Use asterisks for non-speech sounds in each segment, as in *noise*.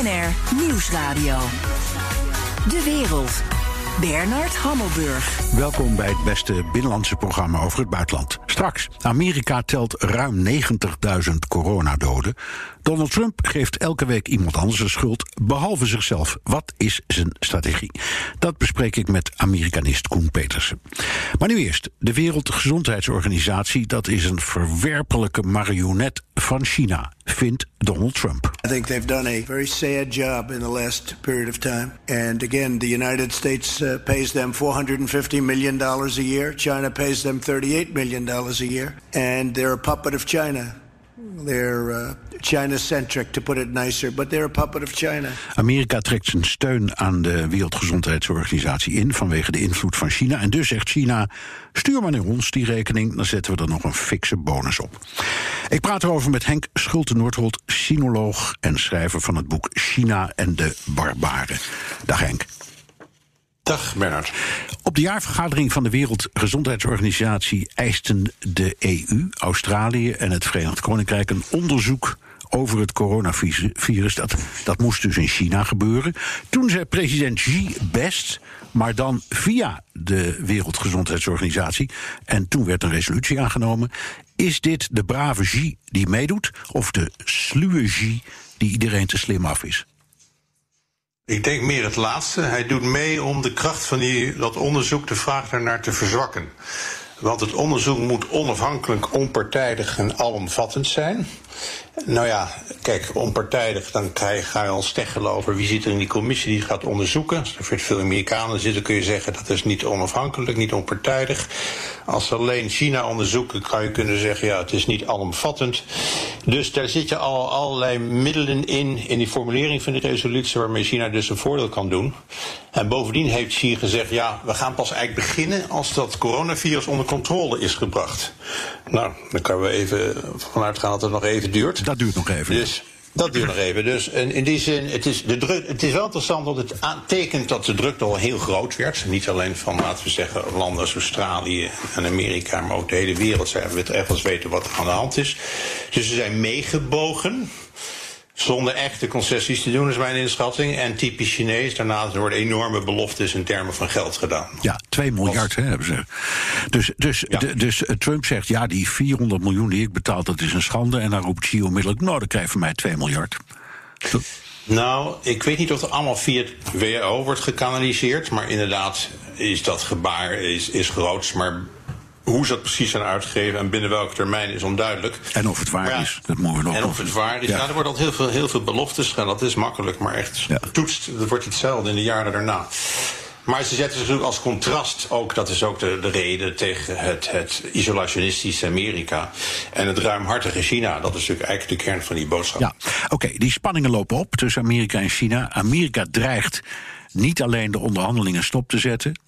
BNR Nieuwsradio. De wereld. Bernard Hammelburg. Welkom bij het beste binnenlandse programma over het buitenland. Straks, Amerika telt ruim 90.000 coronadoden. Donald Trump geeft elke week iemand anders de schuld, behalve zichzelf. Wat is zijn strategie? Dat bespreek ik met Amerikanist Koen Petersen. Maar nu eerst, de Wereldgezondheidsorganisatie, dat is een verwerpelijke marionet van China, vindt Donald Trump. I think they've done a very sad job in the last period of time. And again, the United States uh, pays them 450 million dollars a year. China pays them 38 million dollars a year, and they're a puppet of China. They're uh, China-centric, to put it nicer, but they're a puppet of China. Amerika trekt zijn steun aan de Wereldgezondheidsorganisatie in vanwege de invloed van China. En dus zegt China: stuur maar naar ons die rekening, dan zetten we er nog een fikse bonus op. Ik praat erover met Henk Schulte-Noordholt, sinoloog en schrijver van het boek China en de Barbaren. Dag Henk. Dag Bernard. Op de jaarvergadering van de Wereldgezondheidsorganisatie eisten de EU, Australië en het Verenigd Koninkrijk een onderzoek over het coronavirus. Dat, dat moest dus in China gebeuren. Toen zei president Xi best, maar dan via de Wereldgezondheidsorganisatie. En toen werd een resolutie aangenomen. Is dit de brave Xi die meedoet, of de sluwe Xi die iedereen te slim af is? Ik denk meer het laatste. Hij doet mee om de kracht van die, dat onderzoek, de vraag daarnaar te verzwakken. Want het onderzoek moet onafhankelijk, onpartijdig en alomvattend zijn. Nou ja, kijk, onpartijdig, dan ga je al steggelen over wie zit er in die commissie die gaat onderzoeken. Er veel Amerikanen zitten, kun je zeggen dat is niet onafhankelijk, niet onpartijdig. Als ze alleen China onderzoeken, kan je kunnen zeggen, ja, het is niet alomvattend. Dus daar zit je al allerlei middelen in, in die formulering van die resolutie, waarmee China dus een voordeel kan doen. En bovendien heeft Xi gezegd, ja, we gaan pas eigenlijk beginnen als dat coronavirus onder controle is gebracht. Nou, dan kunnen we even vanuit gaan dat het nog even duurt. Dat duurt nog even. Dus dat duurt nog even. Dus in, die zin, het is, de druk, het is wel interessant dat het aantekent dat de druk al heel groot werd. Niet alleen van, laten we zeggen, landen als Australië en Amerika, maar ook de hele wereld. Zij willen echt weten wat er aan de hand is. Dus ze zijn meegebogen. Zonder echte concessies te doen, is mijn inschatting. En typisch Chinees, daarnaast worden enorme beloftes in termen van geld gedaan. Ja, 2 miljard hè, hebben ze. Dus, dus, Ja. de- dus eh, Trump zegt, ja, die 400 miljoen die ik betaal, dat is een schande. En dan roept Xi onmiddellijk, nou, dan krijg je van mij 2 miljard. Zo- Nou, ik weet niet of het allemaal via het WHO wordt gekanaliseerd. Maar inderdaad is dat gebaar is, is groots. Maar hoe ze dat precies zijn uitgegeven en binnen welke termijn is onduidelijk. En of het waar ja, is, dat moeten we nog En of het waar is, ja. er wordt altijd heel veel, heel veel beloftes gedaan. Dat is makkelijk, maar echt Ja. toetst, dat wordt hetzelfde in de jaren daarna. Maar ze zetten natuurlijk als contrast ook, dat is ook de, de reden tegen het, het isolationistische Amerika en het ruimhartige China. Dat is natuurlijk eigenlijk de kern van die boodschap. Ja, oké, die spanningen lopen op tussen Amerika en China. Amerika dreigt niet alleen de onderhandelingen stop te zetten,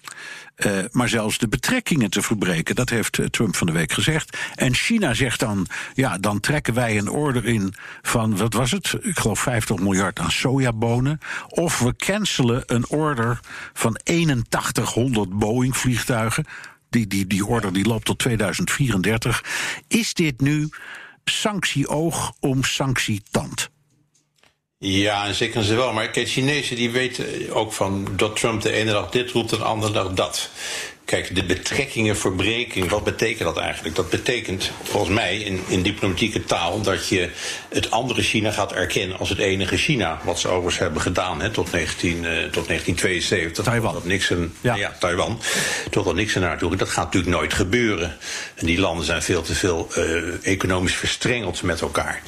eh, maar zelfs de betrekkingen te verbreken. Dat heeft eh, Trump van de week gezegd. En China zegt dan, ja, dan trekken wij een order in van, wat was het? Ik geloof 50 miljard aan sojabonen. Of we cancelen een order van 8100 Boeing-vliegtuigen. Die, die, die order die loopt tot 2034. Is dit nu sanctie-oog om sanctie-tand? Ja, in zekere zin wel. Maar kijk, Chinezen die weten ook van dat Trump de ene dag dit roept en de andere dag dat. Kijk, de betrekkingen verbreking, wat betekent dat eigenlijk? Dat betekent volgens mij in, in diplomatieke taal dat je het andere China gaat erkennen als het enige China. Wat ze overigens hebben gedaan hè, tot, 19, eh, tot 1972. Taiwan. Dat Nixon, Ja. ja. Taiwan. Totdat Nixon naartoe. Dat gaat natuurlijk nooit gebeuren. En die landen zijn veel te veel eh, economisch verstrengeld met elkaar.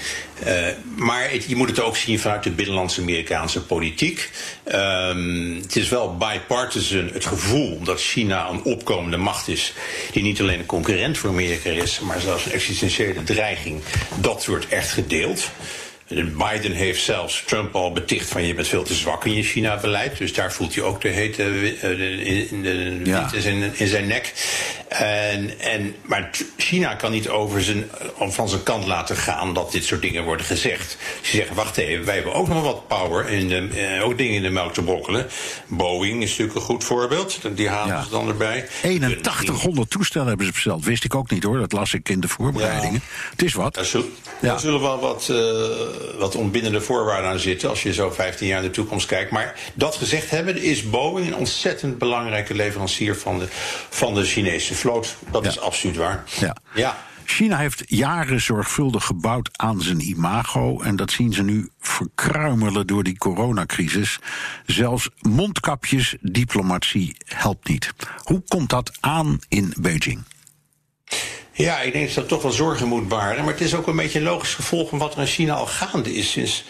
Eh, maar het- je moet het ook zien vanuit de binnenlandse Amerikaanse politiek. Ehm, het is wel bipartisan het gevoel dat China een opkomende macht is. die niet alleen een concurrent voor Amerika is, maar zelfs een existentiële dreiging. Dat wordt echt gedeeld. Biden heeft zelfs Trump al beticht van je bent veel te zwak in je China-beleid. Dus daar voelt hij ook de hete eh, in, de Ja. in, zijn, in zijn nek. En, en, maar China kan niet over zijn, van zijn kant laten gaan dat dit soort dingen worden gezegd. Ze zeggen, wacht even, wij hebben ook nog wat power, in de, eh, ook dingen in de melk te brokkelen. Boeing is natuurlijk een goed voorbeeld, die halen ze dan erbij. 8100 toestellen hebben ze besteld, wist ik ook niet hoor, dat las ik in de voorbereidingen. Het is wat. Daar zullen, wel wat, uh, wat ontbindende voorwaarden aan zitten als je zo 15 jaar in de toekomst kijkt. Maar dat gezegd hebben, is Boeing een ontzettend belangrijke leverancier van de, van de Chinese vloot. Dat is absoluut waar. Ja. ja. China heeft jaren zorgvuldig gebouwd aan zijn imago. En dat zien ze nu verkruimelen door die coronacrisis. Zelfs mondkapjesdiplomatie helpt niet. Hoe komt dat aan in Beijing? Ja, ik denk dat dat toch wel zorgen moet baren. Maar het is ook een beetje een logisch gevolg van wat er in China al gaande is sinds.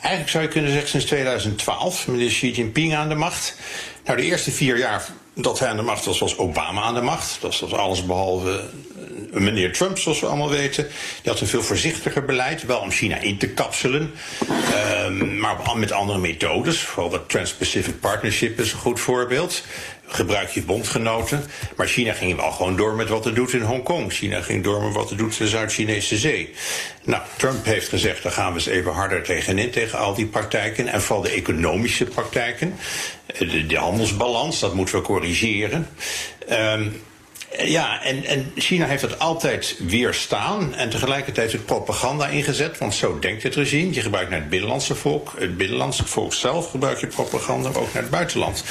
Eigenlijk zou je kunnen zeggen sinds 2012, meneer Xi Jinping aan de macht. Nou, de eerste vier jaar dat hij aan de macht was, was Obama aan de macht. Dat was alles behalve eh, meneer Trump, zoals we allemaal weten. Die had een veel voorzichtiger beleid, wel om China in te kapselen. Um, maar met andere methodes. Vooral dat Trans-Pacific Partnership is een goed voorbeeld gebruik je bondgenoten. Maar China ging wel gewoon door met wat het doet in Hongkong. China ging door met wat het doet in de Zuid-Chinese Zee. Nou, Trump heeft gezegd, daar gaan we eens even harder tegenin, tegen al die praktijken. En vooral de economische praktijken. De, de handelsbalans, dat moeten we corrigeren. Um, ja, en, en China heeft het altijd weerstaan en tegelijkertijd het propaganda ingezet, want zo denkt het regime. Je gebruikt naar het binnenlandse volk, het binnenlandse volk zelf gebruikt je propaganda, ook naar het buitenland.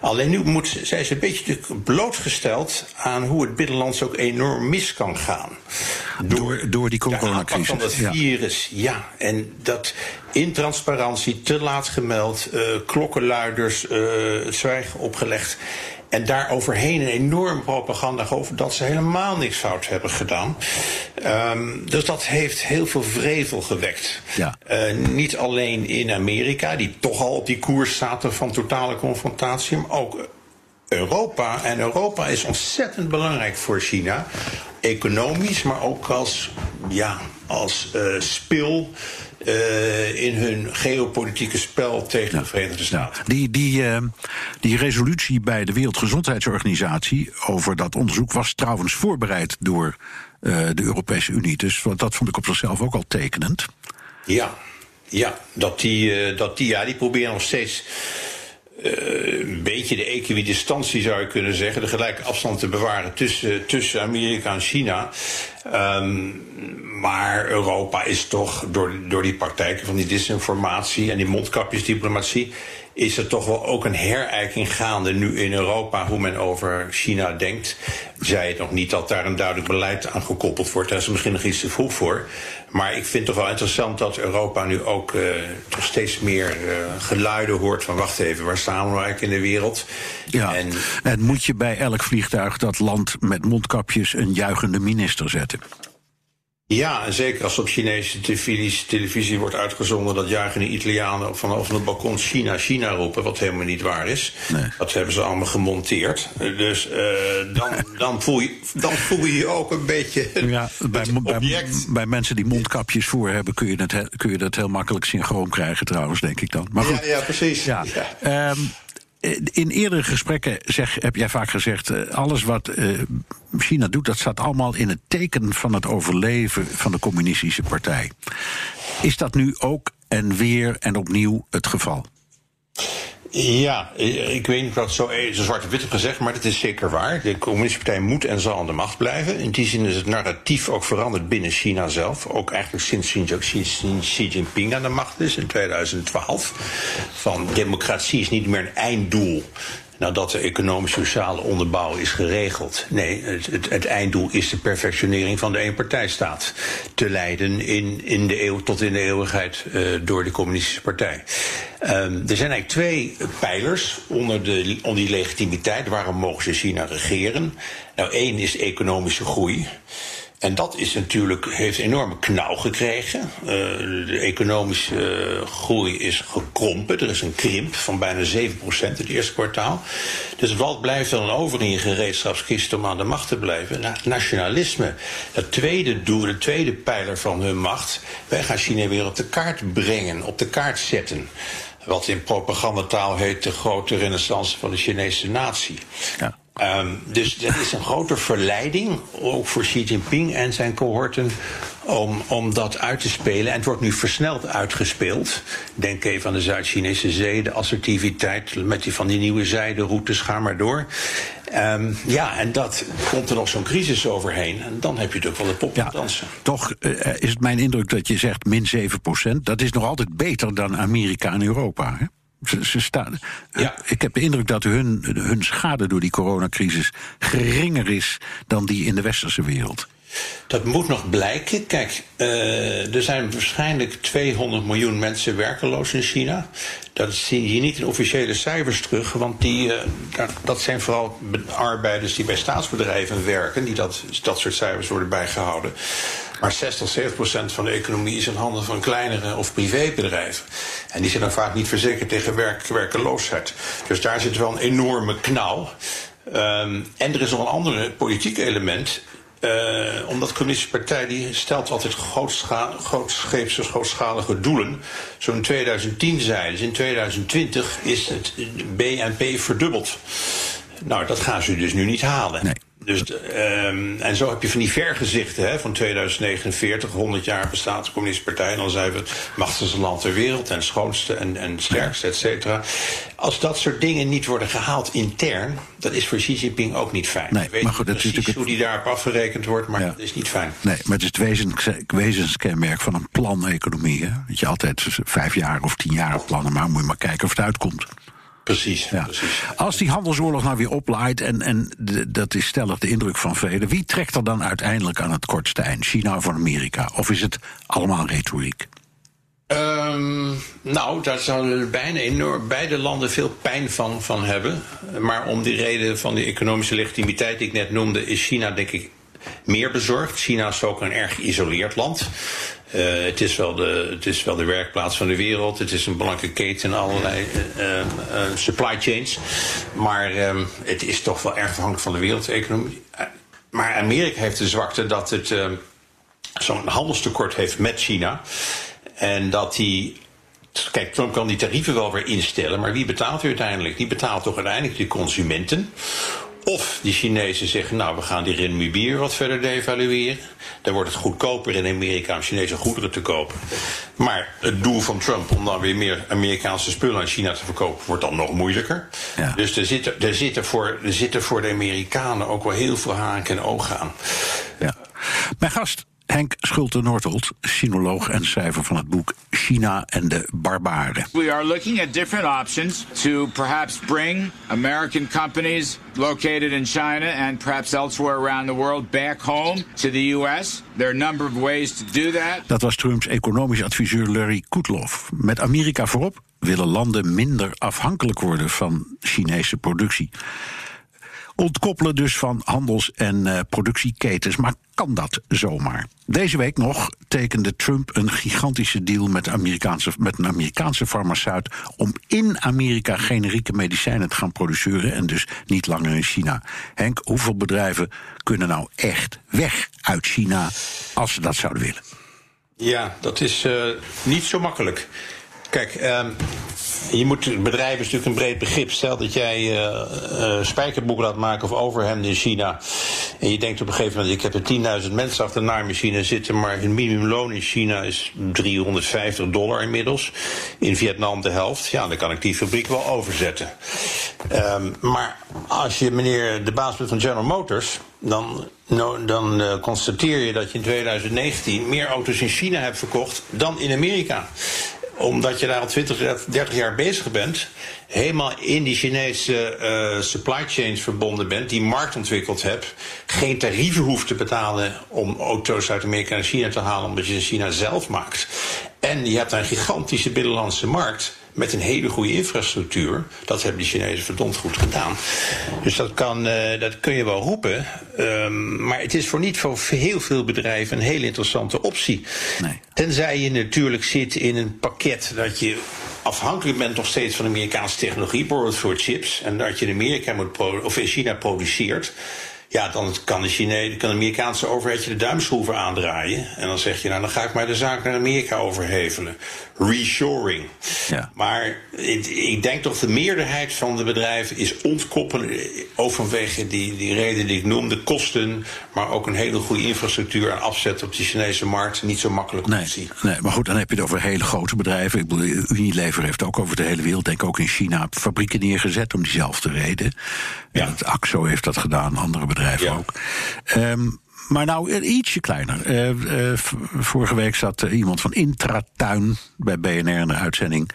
Alleen nu moet, zij ze een beetje blootgesteld aan hoe het binnenlands ook enorm mis kan gaan. Door, door, die coronacrisis. van het virus, ja. ja. En dat intransparantie, te laat gemeld, uh, klokkenluiders, uh, het zwijgen opgelegd. En daar overheen een enorm propaganda over dat ze helemaal niks fout hebben gedaan. Um, dus dat heeft heel veel vrevel gewekt. Ja. Uh, niet alleen in Amerika, die toch al op die koers zaten van totale confrontatie, maar ook Europa. En Europa is ontzettend belangrijk voor China. Economisch, maar ook als, ja, als uh, spil uh, in hun geopolitieke spel tegen de Verenigde Staten. Die, die, uh, die resolutie bij de Wereldgezondheidsorganisatie over dat onderzoek was trouwens voorbereid door uh, de Europese Unie. Dus dat vond ik op zichzelf ook al tekenend. Ja, ja dat, die, dat die, ja, die proberen nog steeds uh, een beetje de equidistantie zou je kunnen zeggen, de gelijke afstand te bewaren tussen, tussen Amerika en China. Um, maar Europa is toch door, door die praktijken van die disinformatie en die mondkapjesdiplomatie is er toch wel ook een herijking gaande nu in Europa hoe men over China denkt. Zij het nog niet dat daar een duidelijk beleid aan gekoppeld wordt. Daar is er misschien nog iets te vroeg voor. Maar ik vind het toch wel interessant dat Europa nu ook uh, toch steeds meer uh, geluiden hoort van wacht even, waar staan we nou eigenlijk in de wereld? Ja, en, en moet je bij elk vliegtuig dat land met mondkapjes een juichende minister zetten? Ja, en zeker als op Chinese televisie, televisie wordt uitgezonden dat jagende Italianen vanaf het balkon China, China roepen, wat helemaal niet waar is. Nee. Dat hebben ze allemaal gemonteerd. Dus uh, dan, *laughs* dan, voel je, dan voel je je ook een beetje. Ja, bij, bij, bij, mensen die mondkapjes voor hebben, kun je, het, kun je dat heel makkelijk synchroon krijgen, trouwens, denk ik dan. Maar goed, ja, ja, precies. Ja. ja. Um, eh, in eerdere gesprekken zeg, heb jij vaak gezegd: uh, alles wat uh, China doet, dat staat allemaal in het teken van het overleven van de communistische partij. Is dat nu ook en weer en opnieuw het geval? Ja, ik weet niet of dat zo, zo zwart-wit gezegd, maar het is zeker waar. De Communistische Partij moet en zal aan de macht blijven. In die zin is het narratief ook veranderd binnen China zelf. Ook eigenlijk sinds Xi Jinping aan de macht is in 2012. Van democratie is niet meer een einddoel nadat de economisch-sociale onderbouw is geregeld. Nee, het, het, het, einddoel is de perfectionering van de eenpartijstaat. Te leiden in, in de eeuw, tot in de eeuwigheid uh, door de communistische partij. Um, er zijn eigenlijk twee pijlers onder, de, onder die legitimiteit. Waarom mogen ze China regeren? Nou, één is economische groei. En dat is natuurlijk, heeft enorme knauw gekregen. Uh, de economische uh, groei is gekrompen. Er is een krimp van bijna 7% in het eerste kwartaal. Dus wat blijft dan over in je gereedschapskist om aan de macht te blijven? Nationalisme. Het tweede doel, de tweede pijler van hun macht. Wij gaan China weer op de kaart brengen, op de kaart zetten wat in propagandataal heet de grote renaissance van de Chinese natie. Ja. Ehm, dus dat is een grote verleiding, ook voor Xi Jinping en zijn cohorten, om, om dat uit te spelen. En het wordt nu versneld uitgespeeld. Denk even aan de Zuid-Chinese zee, de assertiviteit met die van die nieuwe zijderoutes, ga maar door. Um, ja, en dat komt er nog zo'n crisis overheen. En dan heb je natuurlijk wel de pop ja, dansen. Toch uh, is het mijn indruk dat je zegt min 7% Dat is nog altijd beter dan Amerika en Europa. Hè? Ze, ze staan, ja. Ik heb de indruk dat hun, hun schade door die coronacrisis geringer is dan die in de westerse wereld. Dat moet nog blijken. Kijk, uh, er zijn waarschijnlijk 200 miljoen mensen werkeloos in China. Dat zie je niet in officiële cijfers terug, want die, uh, dat zijn vooral arbeiders die bij staatsbedrijven werken, die dat, dat soort cijfers worden bijgehouden. Maar 60, 70 procent van de economie is in handen van kleinere of privébedrijven. En die zijn dan vaak niet verzekerd tegen werk, werkeloosheid. Dus daar zit wel een enorme knauw. Um, en er is nog een ander politiek element. Uh, omdat de Communistische Partij die stelt altijd grootscheepse, grootschalige doelen. Zo in 2010 zeiden ze, in 2020 is het BNP verdubbeld. Nou, dat gaan ze dus nu niet halen. Nee. Dus, um, en zo heb je van die vergezichten hè, van 2049, 100 jaar bestaat de Communistische Partij. En dan zijn we het machtigste land ter wereld en schoonste en, en sterkste, et cetera. Als dat soort dingen niet worden gehaald intern, dat is voor Xi Jinping ook niet fijn. Nee, weet maar goed, dat precies is natuurlijk hoe die daarop afgerekend wordt, maar ja. dat is niet fijn. Nee, maar het is het wezens, wezenskenmerk van een planeconomie. Dat je altijd vijf jaar of tien jaar plannen, maar moet je maar kijken of het uitkomt. Precies, ja. precies. Als die handelsoorlog nou weer oplaait, en, en de, dat is stellig de indruk van velen, wie trekt er dan uiteindelijk aan het kortste eind? China of Amerika? Of is het allemaal retoriek? Um, nou, daar zouden bijna enorm beide landen veel pijn van, van hebben. Maar om die reden van die economische legitimiteit die ik net noemde, is China denk ik meer bezorgd. China is ook een erg geïsoleerd land. Uh, het, is wel de, het is wel de werkplaats van de wereld. Het is een belangrijke keten in allerlei uh, uh, supply chains. Maar um, het is toch wel erg afhankelijk van de wereldeconomie. Maar Amerika heeft de zwakte dat het ehm, zo'n handelstekort heeft met China. En dat die Kijk, Trump kan die tarieven wel weer instellen, maar wie betaalt u uiteindelijk? Die betaalt toch uiteindelijk de consumenten. Of die Chinezen zeggen, nou, we gaan die renminbi wat verder devalueren. Dan wordt het goedkoper in Amerika om Chinese goederen te kopen. Maar het doel van Trump om dan weer meer Amerikaanse spullen aan China te verkopen, wordt dan nog moeilijker. Ja. Dus er zitten, er, zitten voor, er zitten voor de Amerikanen ook wel heel veel haken en ogen aan. Ja. Mijn gast Henk Schulte-Nortold, sinoloog en schrijver van het boek China en de Barbaren. We are looking at different options to perhaps bring American companies located in China and perhaps elsewhere around the world back home to the US. There are a number of ways to do that. Dat was Trumps economisch adviseur Larry Kudlow. Met Amerika voorop willen landen minder afhankelijk worden van Chinese productie. Ontkoppelen dus van handels- en uh, productieketens. Maar kan dat zomaar? Deze week nog tekende Trump een gigantische deal met, Amerikaanse, met een Amerikaanse farmaceut. om in Amerika generieke medicijnen te gaan produceren. en dus niet langer in China. Henk, hoeveel bedrijven kunnen nou echt weg uit China. als ze dat zouden willen? Ja, dat is uh, niet zo makkelijk. Kijk, uh, je moet, bedrijf is natuurlijk een breed begrip. Stel dat jij uh, laat maken of overhemden in China. En je denkt op een gegeven moment, ik heb er 10.000 mensen achter de naaimachine zitten. Maar het minimumloon in China is 350 dollar inmiddels. In Vietnam de helft. Ja, dan kan ik die fabriek wel overzetten. Um, maar als je meneer de baas bent van General Motors. Dan, dan uh, constateer je dat je in 2019 meer auto's in China hebt verkocht dan in Amerika omdat je daar al 20, 30 jaar bezig bent, helemaal in die Chinese uh, supply chains verbonden bent, die markt ontwikkeld hebt, geen tarieven hoeft te betalen om auto's uit Amerika naar China te halen, omdat je ze in China zelf maakt. En je hebt een gigantische binnenlandse markt met een hele goede infrastructuur. Dat hebben die Chinezen verdomd goed gedaan. Dus dat, kan, uh, dat kun je wel roepen. Um, maar het is voor niet voor heel veel bedrijven een hele interessante optie. Nee. Tenzij je natuurlijk zit in een pakket dat je afhankelijk bent nog steeds van Amerikaanse technologie, bijvoorbeeld voor chips. En dat je in Amerika moet of in China produceert. Ja, dan kan de, Chine kan de Amerikaanse overheid je de duimschroeven aandraaien. En dan zeg je, nou dan ga ik maar de zaak naar Amerika overhevelen. Reshoring. Ja. Maar ik, ik denk toch de meerderheid van de bedrijven is ontkoppelen. Ook vanwege die, die reden die ik noemde. Kosten, maar ook een hele goede infrastructuur en afzet op de Chinese markt. Niet zo makkelijk nee, nee, maar goed, dan heb je het over hele grote bedrijven. Ik bedoel, Unilever heeft ook over de hele wereld, denk ik ook in China, fabrieken neergezet om diezelfde reden. Ja. En AXO heeft dat gedaan, andere bedrijven ook. Um, maar nou ietsje kleiner. Uh, uh, vorige week zat iemand van Intratuin bij BNR in de uitzending.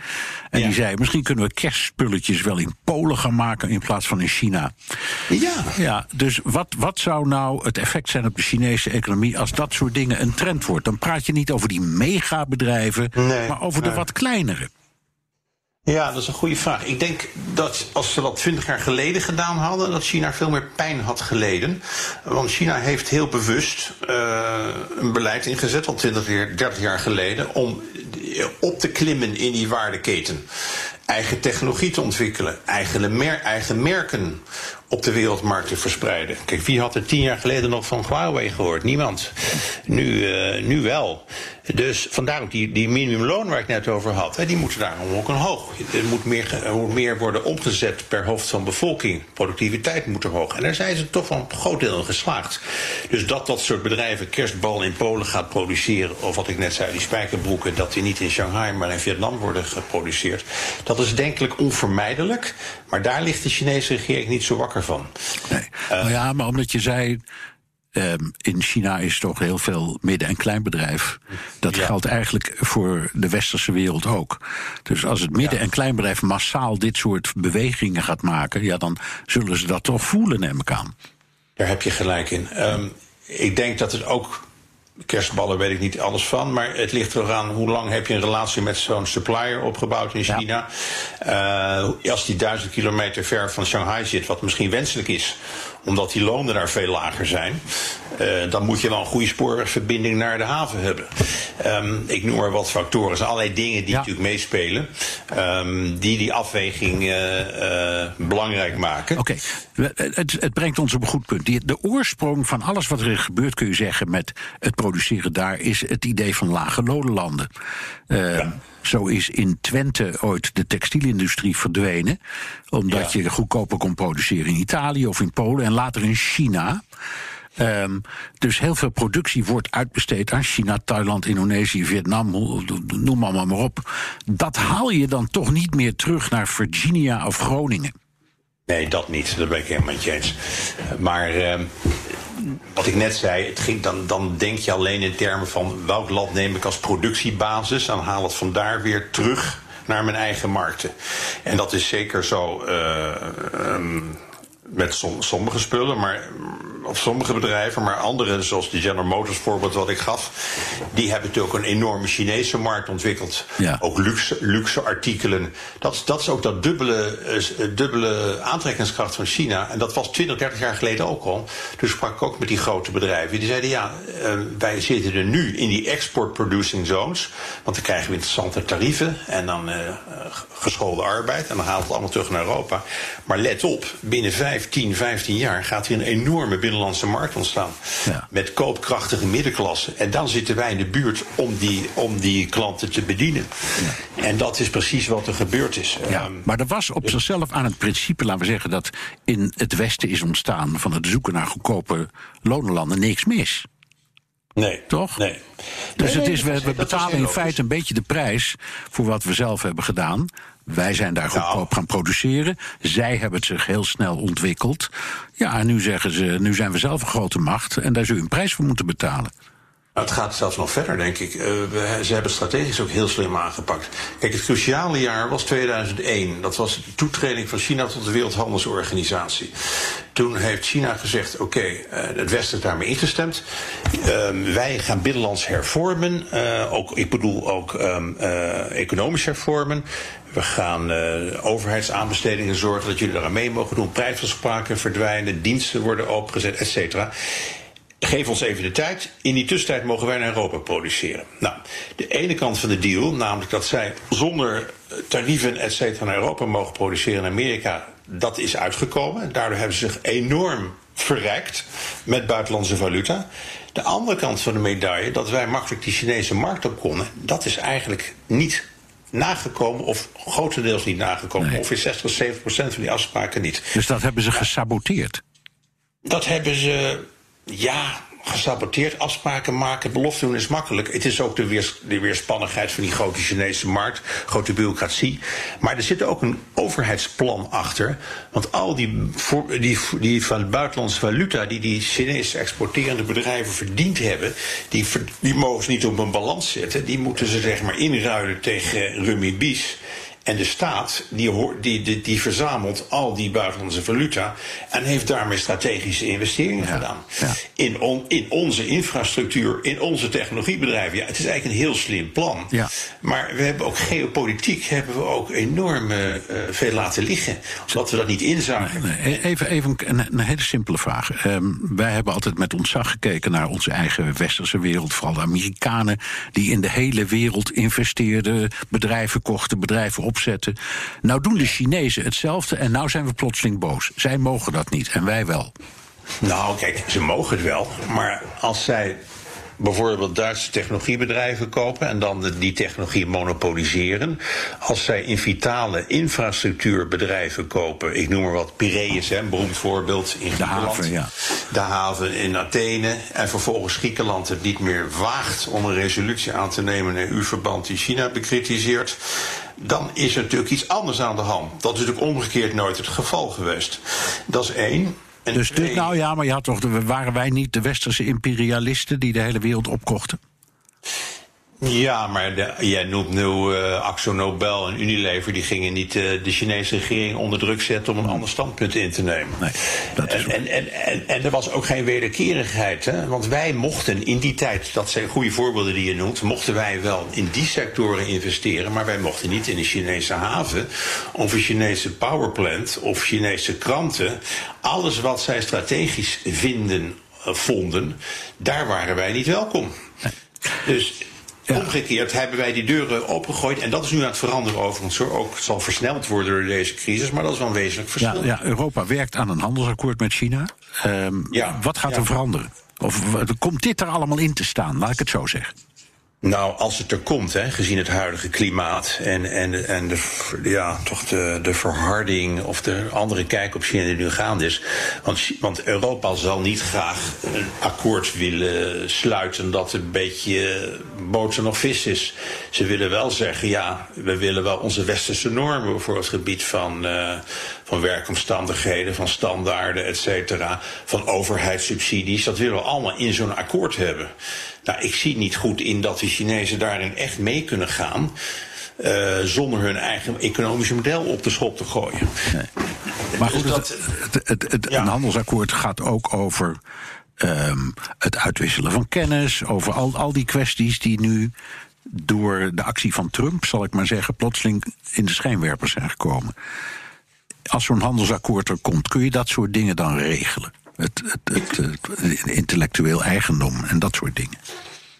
En die zei: misschien kunnen we kerstspulletjes wel in Polen gaan maken in plaats van in China. Ja. Ja, dus wat, wat zou nou het effect zijn op de Chinese economie als dat soort dingen een trend wordt? Dan praat je niet over die megabedrijven, nee, maar over de wat kleinere. Ja, dat is een goede vraag. Ik denk dat als ze dat 20 jaar geleden gedaan hadden, dat China veel meer pijn had geleden. Want China heeft heel bewust uh, een beleid ingezet, al 20, 30 jaar geleden, om op te klimmen in die waardeketen. Eigen technologie te ontwikkelen, eigen, eigen merken op de wereldmarkt te verspreiden. Kijk, wie had er tien jaar geleden nog van Huawei gehoord? Niemand. Nu, uh, nu wel. Dus vandaar ook die, die minimumloon waar ik net over had. Hè, die moeten daarom ook omhoog. Er moet meer, er moet meer worden omgezet per hoofd van bevolking. Productiviteit moet er hoog. En daar zijn ze toch van een groot deel in geslaagd. Dus dat dat soort bedrijven kerstbal in Polen gaat produceren. Of wat ik net zei, die spijkerbroeken, dat die niet in Shanghai maar in Vietnam worden geproduceerd. Dat is denkelijk onvermijdelijk. Maar daar ligt de Chinese regering niet zo wakker van. Nee. Uh, nou ja, maar omdat je zei. Um, in China is toch heel veel midden- en kleinbedrijf. Dat ja. geldt eigenlijk voor de westerse wereld ook. Dus als het midden- en kleinbedrijf massaal dit soort bewegingen gaat maken, ja, dan zullen ze dat toch voelen, neem ik aan. Daar heb je gelijk in. Um, ik denk dat het ook kerstballen weet ik niet alles van. Maar het ligt eraan hoe lang heb je een relatie met zo'n supplier opgebouwd in China. Ja. Uh, als die duizend kilometer ver van Shanghai zit, wat misschien wenselijk is omdat die lonen daar veel lager zijn, uh, dan moet je wel een goede spoorwegverbinding naar de haven hebben. Um, ik noem maar wat factoren. Er zijn allerlei dingen die ja. natuurlijk meespelen, um, die die afweging uh, uh, belangrijk maken. Oké, okay. het, het, brengt ons op een goed punt. De oorsprong van alles wat er gebeurt, kun je zeggen, met het produceren daar, is het idee van lage lonenlanden. Ja. Zo is in Twente ooit de textielindustrie verdwenen. Omdat ja. je goedkoper kon produceren in Italië of in Polen en later in China. Um, dus heel veel productie wordt uitbesteed aan China, Thailand, Indonesië, Vietnam, noem allemaal maar op. Dat haal je dan toch niet meer terug naar Virginia of Groningen. Nee, dat niet. Dat ben ik helemaal je eens. Maar uh, wat ik net zei, het ging, dan, dan denk je alleen in termen van welk land neem ik als productiebasis, dan haal het vandaar weer terug naar mijn eigen markten. En dat is zeker zo. Uh, met som, sommige spullen, maar, of sommige bedrijven, maar andere, zoals de General Motors voorbeeld wat ik gaf, die hebben natuurlijk een enorme Chinese markt ontwikkeld. Ja. Ook luxe, luxe artikelen. Dat, dat is ook dat dubbele, uh, dubbele aantrekkingskracht van China. En dat was 20, 30 jaar geleden ook al. Dus sprak ik ook met die grote bedrijven. Die zeiden, ja, uh, wij zitten er nu in die export producing zones, want dan krijgen we interessante tarieven en dan uh, geschoolde arbeid en dan haalt het allemaal terug naar Europa. Maar let op, binnen vijf 10, 15 jaar gaat hier een enorme binnenlandse markt ontstaan. Ja. Met koopkrachtige middenklasse. En dan zitten wij in de buurt om die, om die klanten te bedienen. Ja. En dat is precies wat er gebeurd is. Ja, um, maar er was op zichzelf aan het principe, laten we zeggen, dat in het Westen is ontstaan van het zoeken naar goedkope lonenlanden niks mis. Nee. Toch? Nee. Dus nee, het is, we betalen in feite een beetje de prijs voor wat we zelf hebben gedaan. Wij zijn daar goedkoop gaan produceren. Zij hebben het zich heel snel ontwikkeld. Ja, en nu zeggen ze, nu zijn we zelf een grote macht en daar zul je een prijs voor moeten betalen. Nou, het gaat zelfs nog verder, denk ik. Uh, ze hebben strategisch ook heel slim aangepakt. Kijk, het cruciale jaar was 2001. Dat was de toetreding van China tot de Wereldhandelsorganisatie. Toen heeft China gezegd: oké, uh, het Westen is daarmee ingestemd. Uh, wij gaan binnenlands hervormen. Uh, ook, ik bedoel ook um, economisch hervormen. We gaan overheidsaanbestedingen zorgen dat jullie daar aan mee mogen doen. Prijsafspraken verdwijnen, diensten worden opengezet, et cetera. Geef ons even de tijd. In die tussentijd mogen wij naar Europa produceren. Nou, de ene kant van de deal, namelijk dat zij zonder tarieven et cetera naar Europa mogen produceren in Amerika, dat is uitgekomen. Daardoor hebben ze zich enorm verrijkt met buitenlandse valuta. De andere kant van de medaille, dat wij makkelijk die Chinese markt op konden, dat is eigenlijk niet nagekomen, of grotendeels niet nagekomen. Nee. Ongeveer 60 tot 70 procent van die afspraken niet. Dus dat hebben ze gesaboteerd. Dat hebben ze, ja, gesaboteerd. Afspraken maken, belofte doen is makkelijk. Het is ook de, weers, weerspannigheid van die grote Chinese markt, grote bureaucratie. Maar er zit ook een overheidsplan achter. Want al die, die, die van buitenlandse valuta die die Chinese exporterende bedrijven verdiend hebben, die, die mogen ze niet op een balans zetten. Die moeten ze zeg maar inruilen tegen rumibis. En de staat die, die, die, die verzamelt al die buitenlandse valuta en heeft daarmee strategische investeringen gedaan. ja. In, on- in onze infrastructuur, in onze technologiebedrijven. Ja, het is eigenlijk een heel slim plan. Ja. Maar we hebben ook geopolitiek hebben we ook enorm eh, veel laten liggen. Omdat we dat niet inzagen. Nee, e- Even, even een, een hele simpele vraag. Ehm, wij hebben altijd met ontzag gekeken naar onze eigen westerse wereld. Vooral de Amerikanen die in de hele wereld investeerden, bedrijven kochten, bedrijven Nou doen de Chinezen hetzelfde en nou zijn we plotseling boos. Zij mogen dat niet en wij wel. Nou, kijk, ze mogen het wel. Maar als zij bijvoorbeeld Duitse technologiebedrijven kopen en dan de- die technologie monopoliseren. Als zij in vitale infrastructuurbedrijven kopen, ik noem maar wat Piraeus, hè, een beroemd voorbeeld in Griekenland. haven, ja. De haven in Athene. En vervolgens Griekenland het niet meer waagt om een resolutie aan te nemen in EU-verband die China bekritiseert. Dan is er natuurlijk iets anders aan de hand. Dat is natuurlijk omgekeerd nooit het geval geweest. Dat is één. En Dus, nou ja, maar ja, toch, de- waren wij niet de westerse imperialisten die de hele wereld opkochten? Ja, maar de, jij noemt nu eh Axo Nobel en Unilever, die gingen niet eh, de Chinese regering onder druk zetten om een ander standpunt in te nemen. Nee, dat is en, en, en, en, er was ook geen wederkerigheid, hè? want wij mochten in die tijd, dat zijn goede voorbeelden die je noemt, mochten wij wel in die sectoren investeren, maar wij mochten niet in de Chinese haven of een Chinese powerplant of Chinese kranten. Alles wat zij strategisch vinden, eh, vonden, daar waren wij niet welkom. Dus Ja. omgekeerd hebben wij die deuren opengegooid. En dat is nu aan het veranderen overigens. Hoor. Ook het zal versneld worden door deze crisis. Maar dat is wel een wezenlijk Ja, verschil. ja, Europa werkt aan een handelsakkoord met China. Ehm, Ja, wat gaat ja. er veranderen? Of komt dit er allemaal in te staan? Laat ik het zo zeggen. Nou, als het er komt, hè, gezien het huidige klimaat en, en, en de, ja, toch de, de verharding of de andere kijk op China die nu gaande is. Want, want Europa zal niet graag een akkoord willen sluiten dat een beetje boter nog vis is. Ze willen wel zeggen, ja, we willen wel onze westerse normen voor het gebied van, eh, van werkomstandigheden, van standaarden, et cetera, van overheidssubsidies. Dat willen we allemaal in zo'n akkoord hebben. Nou, ik zie niet goed in dat de Chinezen daarin echt mee kunnen gaan. eh, zonder hun eigen economische model op de schop te gooien. Maar Dus goed, dat- het, het, het, Ja. een handelsakkoord gaat ook over ehm, het uitwisselen van kennis. Over al, al die kwesties die nu door de actie van Trump, zal ik maar zeggen, plotseling in de schijnwerpers zijn gekomen. Als zo'n handelsakkoord er komt, kun je dat soort dingen dan regelen? Het, het, intellectueel eigendom en dat soort dingen.